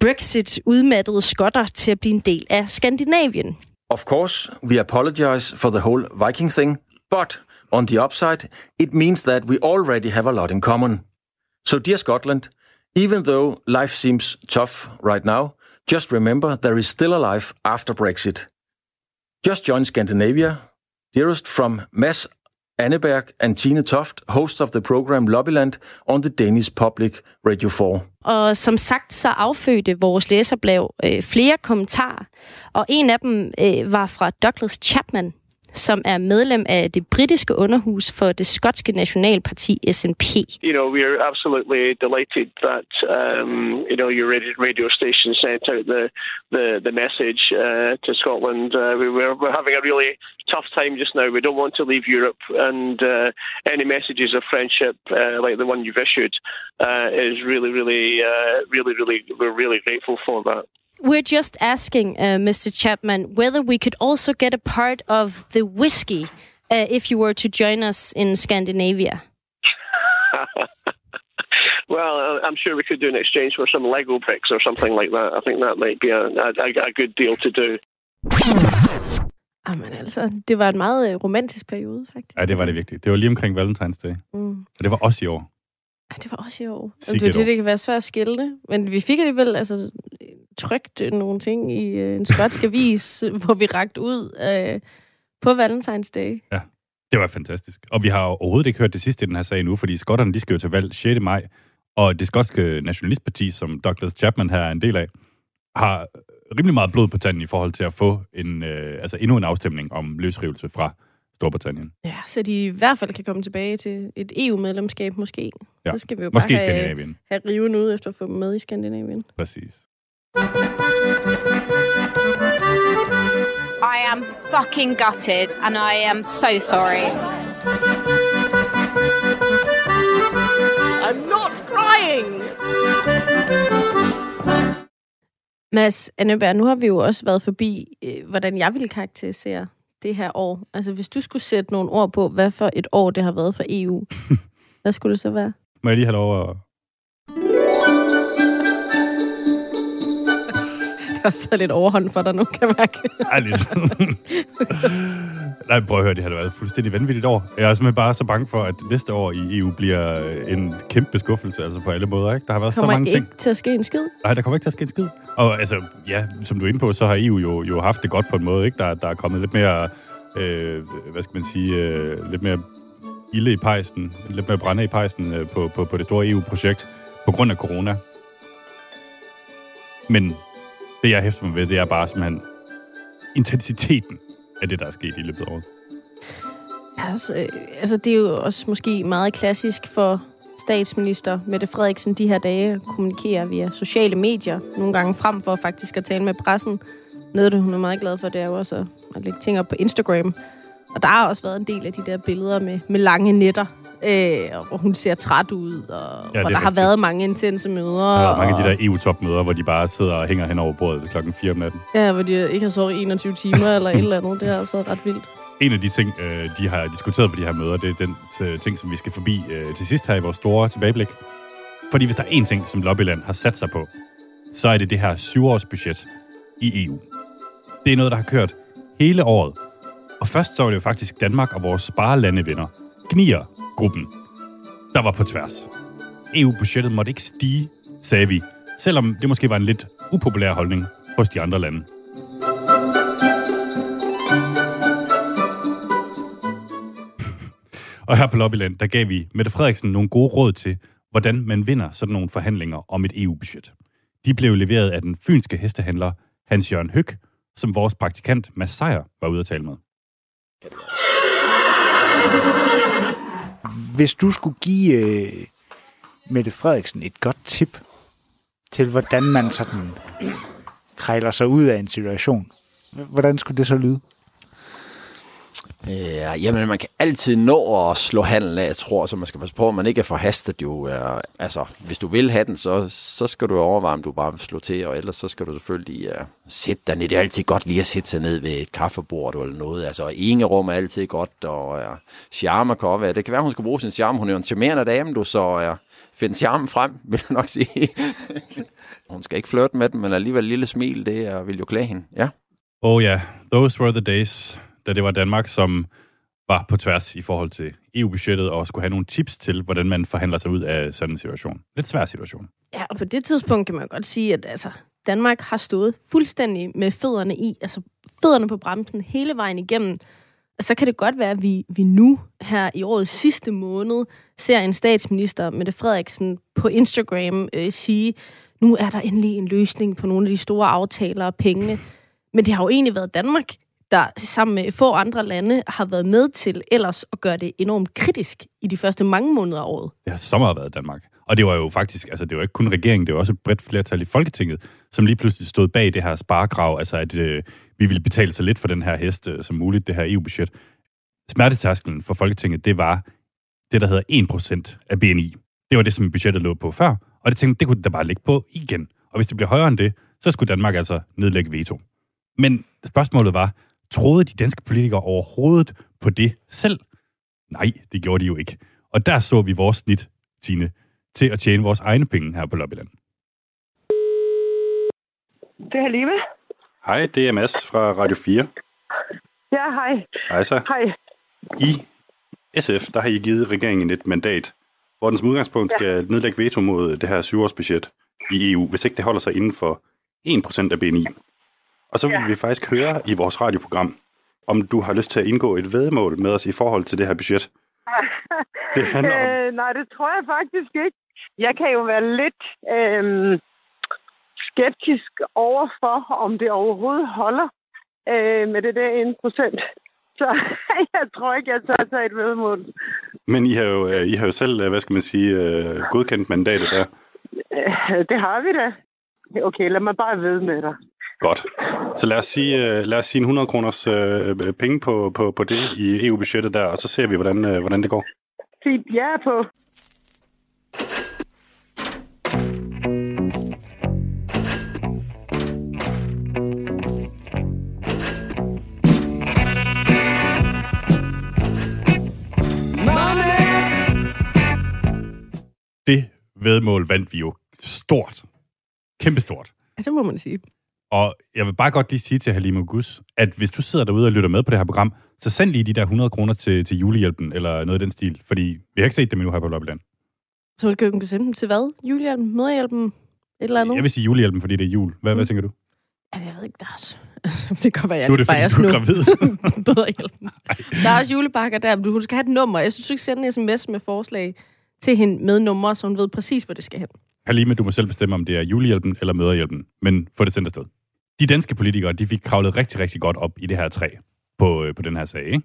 Brexit-udmattede skotter til at blive en del af Skandinavien. Of course, we apologize for the whole Viking thing, but on the upside, it means that we already have a lot in common. So, dear Scotland, even though life seems tough right now, just remember there is still a life after Brexit. Just join Scandinavia. Dearest from Mass Anneberg and Tine Toft, hosts of the program Lobbyland on the Danish Public Radio 4. Og som sagt, så affødte vores læserblav øh, flere kommentarer, og en af dem øh, var fra Douglas Chapman, som er medlem af det britiske underhus for det skotske nationalparti SNP. you know, we're absolutely delighted that um, you know your radio, radio station sent out the the, the message uh, to Scotland. Uh, we, we're, we're having a really tough time just now. We don't want to leave Europe, and uh, any messages of friendship uh, like the one you've issued uh, is really, really, uh, really, really, we're really grateful for that. We're just asking, uh, Mr. Chapman, whether we could also get a part of the whiskey uh, if you were to join us in Scandinavia. *laughs* Well, uh, I'm sure we could do an exchange for some Lego bricks or something like that. I think that might be a, a, a good deal to do. Jamen altså, det var en meget øh, romantisk periode, faktisk. Ja, det var det virkelig. Det var lige omkring Valentine's Day. Mm. Og det var også i år. Ja, det var også i år. Sikke Altså, det, et det, det kan være svært at skille, men vi fik alligevel altså, trygt nogle ting i øh, en skotsk avis, *laughs* hvor vi rakte ud øh, på Valentine's Day. Ja, det var fantastisk. Og vi har overhovedet ikke hørt det sidste i den her sag nu, fordi skotterne de skal jo til valg 6. maj, og det skotske nationalistparti, som Douglas Chapman her er en del af, har rimelig meget blod på tanden i forhold til at få en, øh, altså endnu en afstemning om løsrivelse fra Storbritannien. Ja, så de i hvert fald kan komme tilbage til et EU-medlemskab måske. Ja. Så skal vi jo Måske bare have, Skandinavien. have riven ud efter at få dem med i Præcis. I am fucking gutted, and I am so sorry. I'm not crying! Mads Anneberg, nu har vi jo også været forbi, øh, hvordan jeg ville karakterisere det her år. Altså, hvis du skulle sætte nogle ord på, hvad for et år det har været for EU, *laughs* hvad skulle det så være? Må jeg lige have lov at... også taget lidt overhånd for dig nu, kan jeg mærke. Ej, lidt. Nej, prøv at høre, det har været et fuldstændig vanvittigt år. Jeg er simpelthen bare så bange for, at næste år i EU bliver en kæmpe skuffelse, altså på alle måder. Ikke? Der har været kommer så mange ikke ting. til at ske en skid. Nej, der kommer ikke til at ske en skid. Og altså, ja, som du er inde på, så har EU jo, jo haft det godt på en måde. Ikke? Der, der er kommet lidt mere, øh, hvad skal man sige, øh, lidt mere ilde i pejsen, lidt mere brænde i pejsen øh, på, på, på det store EU-projekt på grund af corona. Men det, jeg hæfter mig ved, det er bare simpelthen intensiteten af det, der er sket i løbet af året. Altså, øh, altså, det er jo også måske meget klassisk for statsminister Mette Frederiksen de her dage at kommunikere via sociale medier, nogle gange frem for faktisk at tale med pressen. Noget, det hun er meget glad for, det er jo også at, at lægge ting op på Instagram. Og der har også været en del af de der billeder med, med lange netter, øh, hvor hun ser træt ud, og Ja, hvor er der har været mange intense møder. Der er mange af de og- der EU-topmøder, hvor de bare sidder og hænger hen over bordet klokken 4 om natten. Ja, hvor de ikke har sovet i 21 timer eller et eller andet. Det har også været ret vildt. En af de ting, øh, de har diskuteret på de her møder, det er den øh, ting, som vi skal forbi øh, til sidst her i vores store tilbageblik. Fordi hvis der er én ting, som Lobbyland har sat sig på, så er det det her syvårsbudget i EU. Det er noget, der har kørt hele året. Og først så var det jo faktisk Danmark og vores sparelandevenner, gruppen, der var på tværs. EU-budgettet måtte ikke stige, sagde vi, selvom det måske var en lidt upopulær holdning hos de andre lande. Og her på Lobbyland, der gav vi Mette Frederiksen nogle gode råd til, hvordan man vinder sådan nogle forhandlinger om et EU-budget. De blev leveret af den fynske hestehandler Hans Jørgen Høg, som vores praktikant Mads Sejer var ude at tale med. Hvis du skulle give øh, Mette Frederiksen et godt tip til, hvordan man sådan krejler sig ud af en situation, hvordan skulle det så lyde? Ja, jamen, man kan altid nå at slå handel af, jeg tror, så man skal passe på, at man ikke er forhastet jo. Er, altså, hvis du vil have den, så, så skal du overveje, om du bare vil slå til, og ellers så skal du selvfølgelig uh, sætte dig ned. Det er altid godt lige at sætte sig ned ved et kaffebord eller noget. Altså, ingerum er altid godt, og uh, charme kan også være. Det kan være, hun skal bruge sin charme. Hun er jo en charmerende dame, du, så uh, find charmen frem, *laughs* vil jeg nok sige. hun skal ikke flirte med den, men alligevel et lille smil, det uh, vil jo klæde hende. Ja. Oh ja, yeah, those were the days, da det var Danmark, som var på tværs i forhold til EU-budgettet og skulle have nogle tips til, hvordan man forhandler sig ud af sådan en situation. Lidt svær situation. Ja, og på det tidspunkt kan man godt sige, at altså, Danmark har stået fuldstændig med fødderne i, altså fødderne på bremsen hele vejen igennem. Og så kan det godt være, at vi, vi nu her i årets sidste måned ser en statsminister, Mette Frederiksen, på Instagram øh, sige, nu er der endelig en løsning på nogle af de store aftaler og pengene. Men det har jo egentlig været Danmark, der sammen med få andre lande har været med til ellers at gøre det enormt kritisk i de første mange måneder af året. Det har så meget været Danmark. Og det var jo faktisk, altså det var ikke kun regeringen, det var også et bredt flertal i Folketinget, som lige pludselig stod bag det her sparekrav, altså at øh, vi ville betale så lidt for den her hest øh, som muligt, det her EU-budget. Smertetasklen for Folketinget, det var det, der hedder 1% af BNI. Det var det, som budgettet lå på før, og det tænkte, det kunne der bare ligge på igen. Og hvis det bliver højere end det, så skulle Danmark altså nedlægge veto. Men spørgsmålet var, troede de danske politikere overhovedet på det selv? Nej, det gjorde de jo ikke. Og der så vi vores snit, Tine, til at tjene vores egne penge her på Lobbyland. Det er Halime. Hej, det er Mads fra Radio 4. Ja, hej. Hej så. Hej. I SF, der har I givet regeringen et mandat, hvor den som udgangspunkt skal nedlægge veto mod det her syvårsbudget i EU, hvis ikke det holder sig inden for 1% af BNI. Og så vil vi faktisk høre i vores radioprogram, om du har lyst til at indgå et vedmål med os i forhold til det her budget. *laughs* Det handler om- øh, nej, det tror jeg faktisk ikke. Jeg kan jo være lidt øh, skeptisk overfor, om det overhovedet holder øh, med det der 1 procent. Så *laughs* jeg tror ikke, jeg tør tage et vedmål. Men I har jo, øh, I har jo selv, øh, hvad skal man sige, øh, godkendt mandatet der. Det har vi da. Okay, lad mig bare ved med dig. Godt. Så lad os sige, uh, lad os sige en 100 kroners uh, penge på, på, på det i EU-budgettet der, og så ser vi, hvordan, uh, hvordan det går. Sig ja på. Det vedmål vandt vi jo stort. Kæmpestort. Ja, det må man sige. Og jeg vil bare godt lige sige til Halima Gus, at hvis du sidder derude og lytter med på det her program, så send lige de der 100 kroner til, til julehjælpen, eller noget i den stil. Fordi vi har ikke set dem endnu her på Lobbyland. Så du kan sende dem til hvad? Julehjælpen? Møderhjælpen? Et eller andet? Jeg vil sige julehjælpen, fordi det er jul. Hvad, mm. hvad tænker du? Altså, jeg ved ikke, der er også... *laughs* det kan være, jeg Nu er det, fordi du er gravid. *laughs* Møderhjælpen. Der er også julebakker der, men du skal have et nummer. Jeg synes, du skal sende en sms med forslag til hende med nummer, så hun ved præcis, hvor det skal hen. Halime, du må selv bestemme, om det er julehjælpen eller møderhjælpen, men få det sendt afsted. De danske politikere, de fik kravlet rigtig, rigtig godt op i det her træ på, øh, på den her sag, ikke?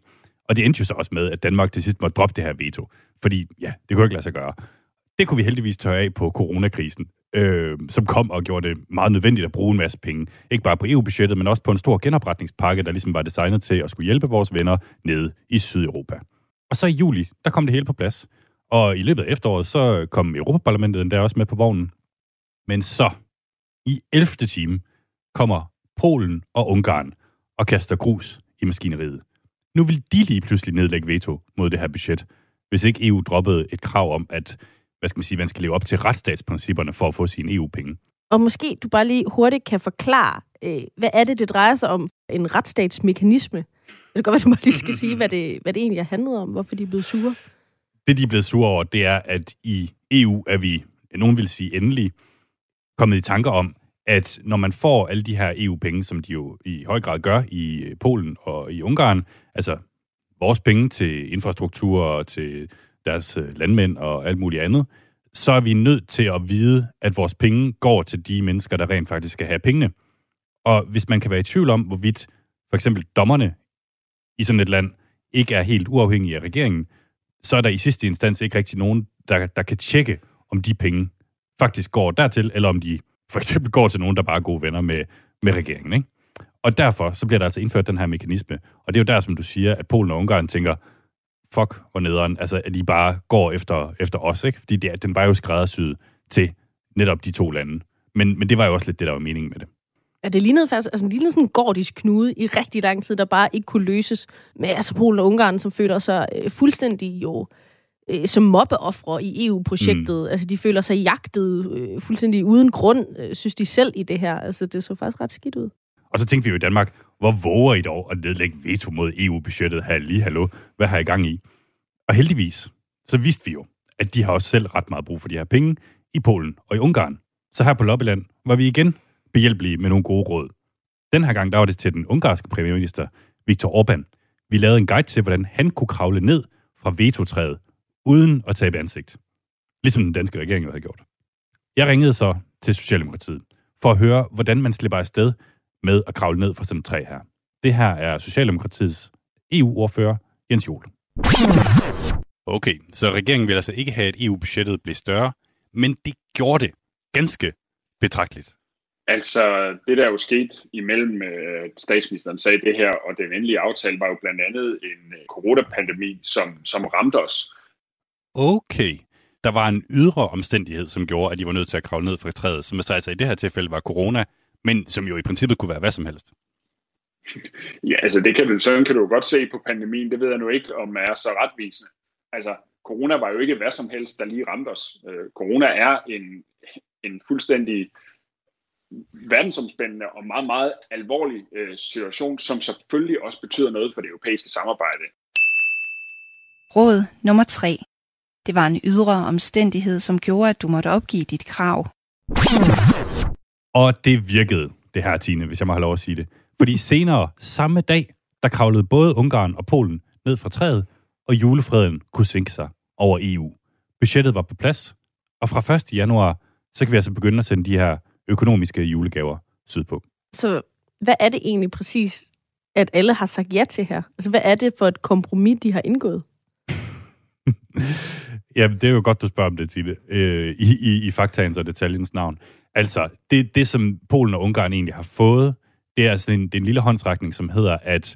Og det endte jo så også med, at Danmark til sidst måtte droppe det her veto. Fordi, ja, det kunne ikke lade sig gøre. Det kunne vi heldigvis tørre af på coronakrisen, øh, som kom og gjorde det meget nødvendigt at bruge en masse penge. Ikke bare på EU-budgettet, men også på en stor genopretningspakke, der ligesom var designet til at skulle hjælpe vores venner nede i Sydeuropa. Og så i juli, der kom det hele på plads. Og i løbet af efteråret, så kom Europaparlamentet endda også med på vognen. Men så, i 11. time, kommer Polen og Ungarn og kaster grus i maskineriet. Nu vil de lige pludselig nedlægge veto mod det her budget, hvis ikke EU droppede et krav om, at hvad skal man sige, man skal leve op til retsstatsprincipperne for at få sine EU-penge. Og måske du bare lige hurtigt kan forklare, øh, hvad er det, det drejer sig om? En retsstatsmekanisme? Det kan godt være, du bare lige skal sige, *laughs* hvad det, hvad det egentlig har handlet om, hvorfor de er blevet sure. Det, de er blevet sure over, det er, at i EU er vi, nogen vil sige endelig, kommet i tanker om, at når man får alle de her EU-penge, som de jo i høj grad gør i øh, Polen og i Ungarn, altså vores penge til infrastruktur og til deres øh, landmænd og alt muligt andet, så er vi nødt til at vide, at vores penge går til de mennesker, der rent faktisk skal have pengene. Og hvis man kan være i tvivl om, hvorvidt for eksempel dommerne i sådan et land ikke er helt uafhængige af regeringen, så er der i sidste instans ikke rigtig nogen, der, der kan tjekke, om de penge faktisk går dertil, eller om de for eksempel går til nogen, der bare er gode venner med, med regeringen. Ikke? Og derfor så bliver der altså indført den her mekanisme. Og det er jo der, som du siger, at Polen og Ungarn tænker, fuck, hvor nederen, altså at de bare går efter, efter os, ikke? Fordi det, den var jo skræddersyet til netop de to lande. Men, men det var jo også lidt det, der var meningen med det. Ja, det lignede faktisk altså, det lignede sådan en gordisk knude i rigtig lang tid, der bare ikke kunne løses med altså Polen og Ungarn, som føler sig øh, fuldstændig jo øh, som mobbeoffre i EU-projektet. Mm. Altså, de føler sig jagtet øh, fuldstændig uden grund, øh, synes de selv i det her. Altså, det så faktisk ret skidt ud. Og så tænkte vi jo i Danmark, hvor våger I dog at nedlægge veto mod EU-budgettet her lige hallo? Hvad har I gang i? Og heldigvis, så vidste vi jo, at de har også selv ret meget brug for de her penge i Polen og i Ungarn. Så her på Lobbyland var vi igen behjælpelige med nogle gode råd. Den her gang, der var det til den ungarske premierminister, Viktor Orbán. Vi lavede en guide til, hvordan han kunne kravle ned fra vetotræet, uden at tabe ansigt. Ligesom den danske regering jo havde gjort. Jeg ringede så til Socialdemokratiet for at høre, hvordan man slipper afsted med at kravle ned fra sådan et træ her. Det her er Socialdemokratiets EU-ordfører, Jens Jol. Okay, så regeringen vil altså ikke have, at EU-budgettet blev større, men det gjorde det ganske betragteligt. Altså, det der jo skete imellem øh, statsministeren sagde det her, og den endelige aftale var jo blandt andet en øh, coronapandemi, som, som ramte os. Okay, der var en ydre omstændighed, som gjorde, at de var nødt til at kravle ned fra træet, som altså i det her tilfælde var corona, men som jo i princippet kunne være hvad som helst. *laughs* Ja, altså det kan du, sådan kan du jo godt se på pandemien. Det ved jeg nu ikke, om er så retvisende. Altså, corona var jo ikke hvad som helst, der lige ramte os. Øh, corona er en, en fuldstændig verdensomspændende og meget, meget alvorlig øh, situation, som selvfølgelig også betyder noget for det europæiske samarbejde. Råd nummer 3. Det var en ydre omstændighed, som gjorde, at du måtte opgive dit krav. Og det virkede, det her, Tine, hvis jeg må have lov at sige det. Fordi senere, samme dag, der kravlede både Ungarn og Polen ned fra træet, og julefreden kunne sænke sig over EU. Budgettet var på plads, og fra 1. januar, så kan vi altså begynde at sende de her økonomiske julegaver sydpå. Så hvad er det egentlig præcis, at alle har sagt ja til her? Altså, hvad er det for et kompromis, de har indgået? *laughs* Ja, det er jo godt, du spørger om det, Tine, øh, i, i, i faktaens og detaljens navn. Altså, det, det som Polen og Ungarn egentlig har fået, det er sådan en, det er en lille håndsrækning, som hedder, at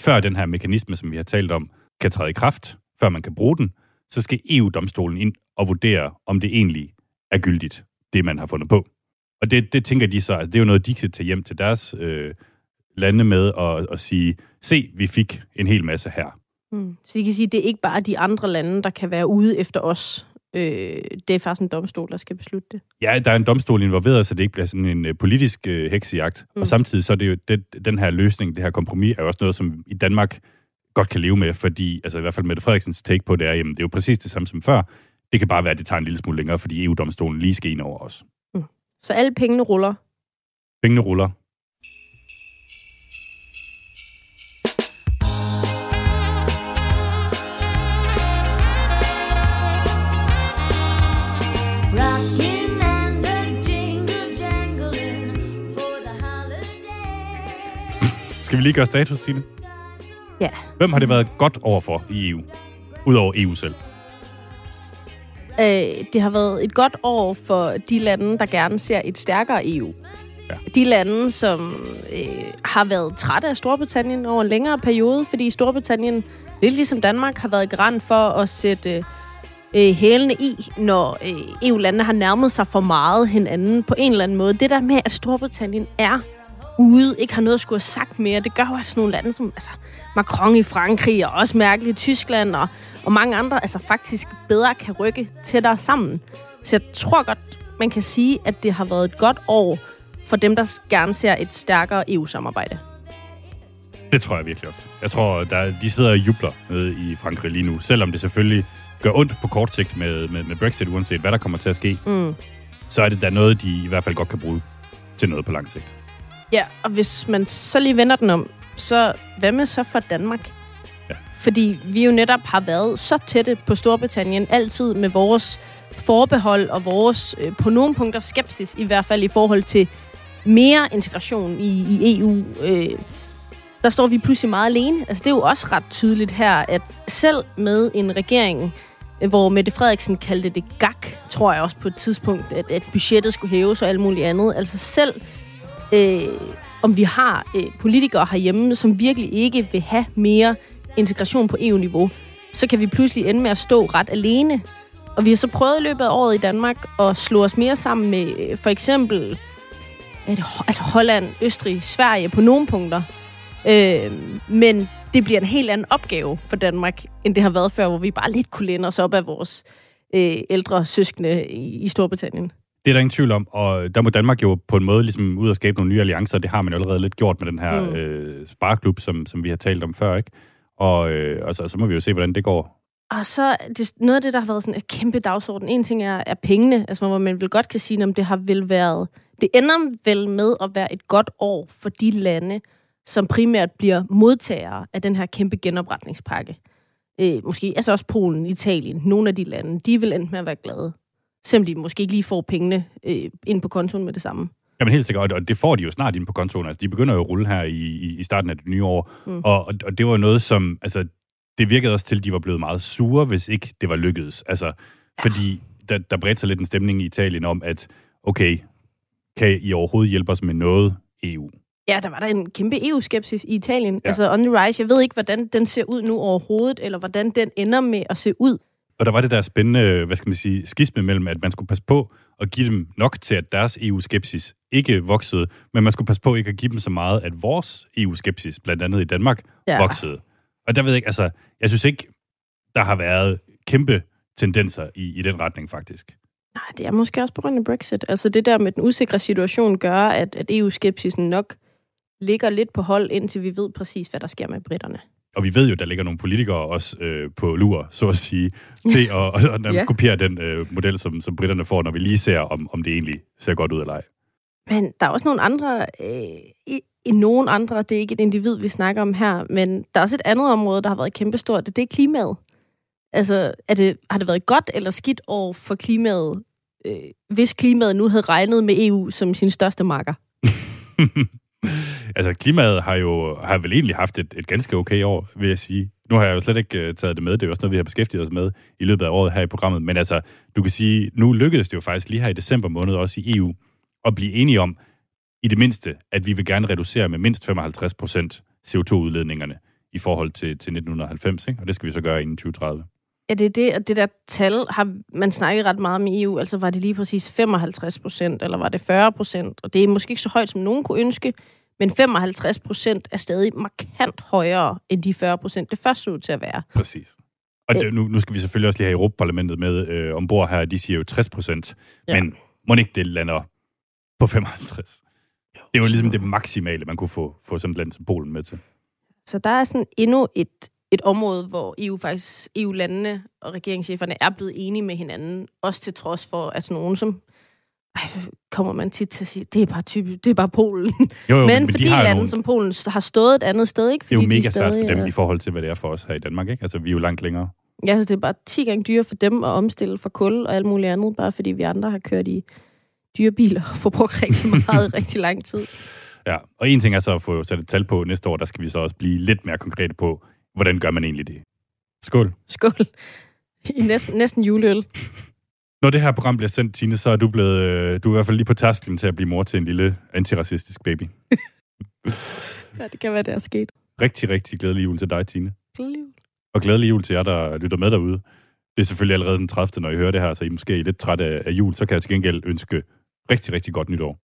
før den her mekanisme, som vi har talt om, kan træde i kraft, før man kan bruge den, så skal EU-domstolen ind og vurdere, om det egentlig er gyldigt, det man har fundet på. Og det, det tænker de så, altså det er jo noget, de kan tage hjem til deres øh, lande med og, og sige, se, vi fik en hel masse her. Mm. Så I kan sige, det er ikke bare de andre lande, der kan være ude efter os. Øh, det er faktisk en domstol, der skal beslutte det. Ja, der er en domstol involveret, så det ikke bliver sådan en øh, politisk øh, heksejagt. Mm. Og samtidig så er det jo, det, den her løsning, det her kompromis, er jo også noget, som i Danmark godt kan leve med, fordi, altså i hvert fald Mette Frederiksens take på det er, jamen det er jo præcis det samme som før. Det kan bare være, at det tager en lille smule længere, fordi EU-domstolen lige skal ind over os. Så alle pengene ruller. Pengene ruller. Rockin' and the jingle jangling for the Skal vi lige gøre status, Tine? Ja. Hvem har det været godt overfor i EU? Udover EU selv. Øh, det har været et godt år for de lande, der gerne ser et stærkere EU. Ja. De lande, som øh, har været trætte af Storbritannien over en længere periode, fordi Storbritannien, lidt ligesom Danmark, har været garant for at sætte øh, hælene i, når øh, EU-landene har nærmet sig for meget hinanden på en eller anden måde. Det der med, at Storbritannien er ude, ikke har noget at skulle have sagt mere, det gør jo, sådan nogle lande som altså, Macron i Frankrig, og også Merkel i Tyskland, og, og mange andre, altså faktisk bedre kan rykke tættere sammen. Så jeg tror godt, man kan sige, at det har været et godt år for dem, der gerne ser et stærkere EU-samarbejde. Det tror jeg virkelig også. Jeg tror, der, de sidder og jubler nede i Frankrig lige nu, selvom det selvfølgelig gør ondt på kort sigt med, med, med Brexit, uanset hvad der kommer til at ske. Mm. Så er det da noget, de i hvert fald godt kan bruge til noget på lang sigt. Ja, og hvis man så lige vender den om, så hvad med så for Danmark? Ja. Fordi vi jo netop har været så tætte på Storbritannien, altid med vores forbehold og vores øh, på nogle punkter skepsis, i hvert fald i forhold til mere integration i, i EU. Øh, der står vi pludselig meget alene. Altså, det er jo også ret tydeligt her, at selv med en regering, hvor Mette Frederiksen kaldte det gak, tror jeg også på et tidspunkt, at, at budgettet skulle hæves og alt muligt andet. Altså selv øh, om vi har øh, politikere herhjemme, som virkelig ikke vil have mere integration på EU-niveau, så kan vi pludselig ende med at stå ret alene. Og vi har så prøvet i løbet af året i Danmark at slå os mere sammen med øh, for eksempel øh, altså Holland, Østrig, Sverige på nogle punkter. Øh, men det bliver en helt anden opgave for Danmark, end det har været før, hvor vi bare lidt kunne læne os op af vores øh, ældre søskende i, i Storbritannien. Det er der ingen tvivl om, og der må Danmark jo på en måde ligesom ud og skabe nogle nye alliancer, det har man jo allerede lidt gjort med den her mm. øh, spareklub, som, som vi har talt om før, ikke? Og, øh, og så, så må vi jo se, hvordan det går. Og så det, noget af det, der har været sådan et kæmpe dagsorden. En ting er, er pengene, altså hvor man vel godt kan sige, om det har vel været... Det ender vel med at være et godt år for de lande, som primært bliver modtagere af den her kæmpe genopretningspakke. Øh, måske altså også Polen, Italien, nogle af de lande, de vil endte med at være glade. Selvom de måske ikke lige får pengene øh, ind på kontoen med det samme. Jamen helt sikkert, og det får de jo snart ind på kontoen. Altså, de begynder jo at rulle her i, i, starten af det nye år. Mm. Og, og, og det var noget, som... Altså, det virkede også til, at de var blevet meget sure, hvis ikke det var lykkedes. Altså, ja. fordi der, der bredte sig lidt en stemning i Italien om, at okay, kan I overhovedet hjælpe os med noget EU? Ja, der var der en kæmpe EU-skepsis i Italien. Ja. Altså on the rise. Jeg ved ikke, hvordan den ser ud nu overhovedet, eller hvordan den ender med at se ud. Og der var det der spændende, hvad skal man sige, skisme mellem, at man skulle passe på at give dem nok til, at deres EU-skepsis ikke voksede, men man skulle passe på ikke at give dem så meget, at vores EU-skepsis, blandt andet i Danmark, ja. voksede. Og der ved jeg ikke, altså, jeg synes ikke, der har været kæmpe tendenser i, i den retning, faktisk. Nej, det er måske også på grund af Brexit. Altså det der med den usikre situation gør, at, at EU-skepsisen nok ligger lidt på hold, indtil vi ved præcis, hvad der sker med britterne. Og vi ved jo, der ligger nogle politikere også øh, på lur, så at sige, til at, at, at, ja. kopiere den øh, model, som, som britterne får, når vi lige ser, om, om det egentlig ser godt ud eller ej. Men der er også nogle andre, øh, i, i nogen andre, det er ikke et individ, vi snakker om her, men der er også et andet område, der har været kæmpestort, det er klimaet. Altså, er det, har det været godt eller skidt år for klimaet, øh, hvis klimaet nu havde regnet med EU som sin største marker? *laughs* *laughs* altså, klimaet har jo har vel egentlig haft et, et ganske okay år, vil jeg sige. Nu har jeg jo slet ikke uh, taget det med. Det er jo også noget, vi har beskæftiget os med i løbet af året her i programmet. Men altså, du kan sige, nu lykkedes det jo faktisk lige her i december måned også i EU at blive enige om, i det mindste, at vi vil gerne reducere med mindst 55 procent CO2-udledningerne i forhold til, til 1990, ikke? og det skal vi så gøre inden 2030. Ja, det er det, og det der tal har man snakket ret meget om i EU. Altså var det lige præcis 55 procent, eller var det 40 procent? Og det er måske ikke så højt, som nogen kunne ønske, men 55 procent er stadig markant højere end de 40 procent, det først så ud til at være. Præcis. Og det, nu, nu skal vi selvfølgelig også lige have Europaparlamentet med øh, ombord her. De siger jo 60 procent, Ja. ja. men må ikke det lander på 55? Det er jo ligesom det maksimale, man kunne få, få sådan et land som Polen med til. Så der er sådan endnu et, et område, hvor EU faktisk, EU-landene og regeringscheferne er blevet enige med hinanden, også til trods for, at sådan nogen som ej, kommer man tit til at sige, det er bare type, det er bare Polen. Jo, jo, men, men de fordi lande nogle- som Polen har stået et andet sted, ikke? Det er jo Fordi de mega svært for stadig dem i forhold til, hvad det er for os her i Danmark. Ikke? Altså, vi er jo langt længere. Ja, altså, det er bare 10 gange dyrere for dem at omstille fra kul og alt muligt andet, bare fordi vi andre har kørt i dyre biler og forbrugt rigtig meget rigtig lang tid. *laughs* Ja, og en ting er så at få sat et tal på næste år, der skal vi så også blive lidt mere konkrete på, hvordan gør man egentlig det. Skål. Skål. I næsten, næsten juleøl. Når det her program bliver sendt, Tine, så er du blevet, øh, du er i hvert fald lige på tasken til at blive mor til en lille antiracistisk baby. *laughs* Ja, det kan være, det er sket. Rigtig, rigtig glædelig jul til dig, Tine. Glædelig jul. Og glædelig jul til jer, der lytter med derude. Det er selvfølgelig allerede den 30. når I hører det her, så I måske er lidt trætte af af jul, så kan jeg til gengæld ønske rigtig, rigtig godt nytår.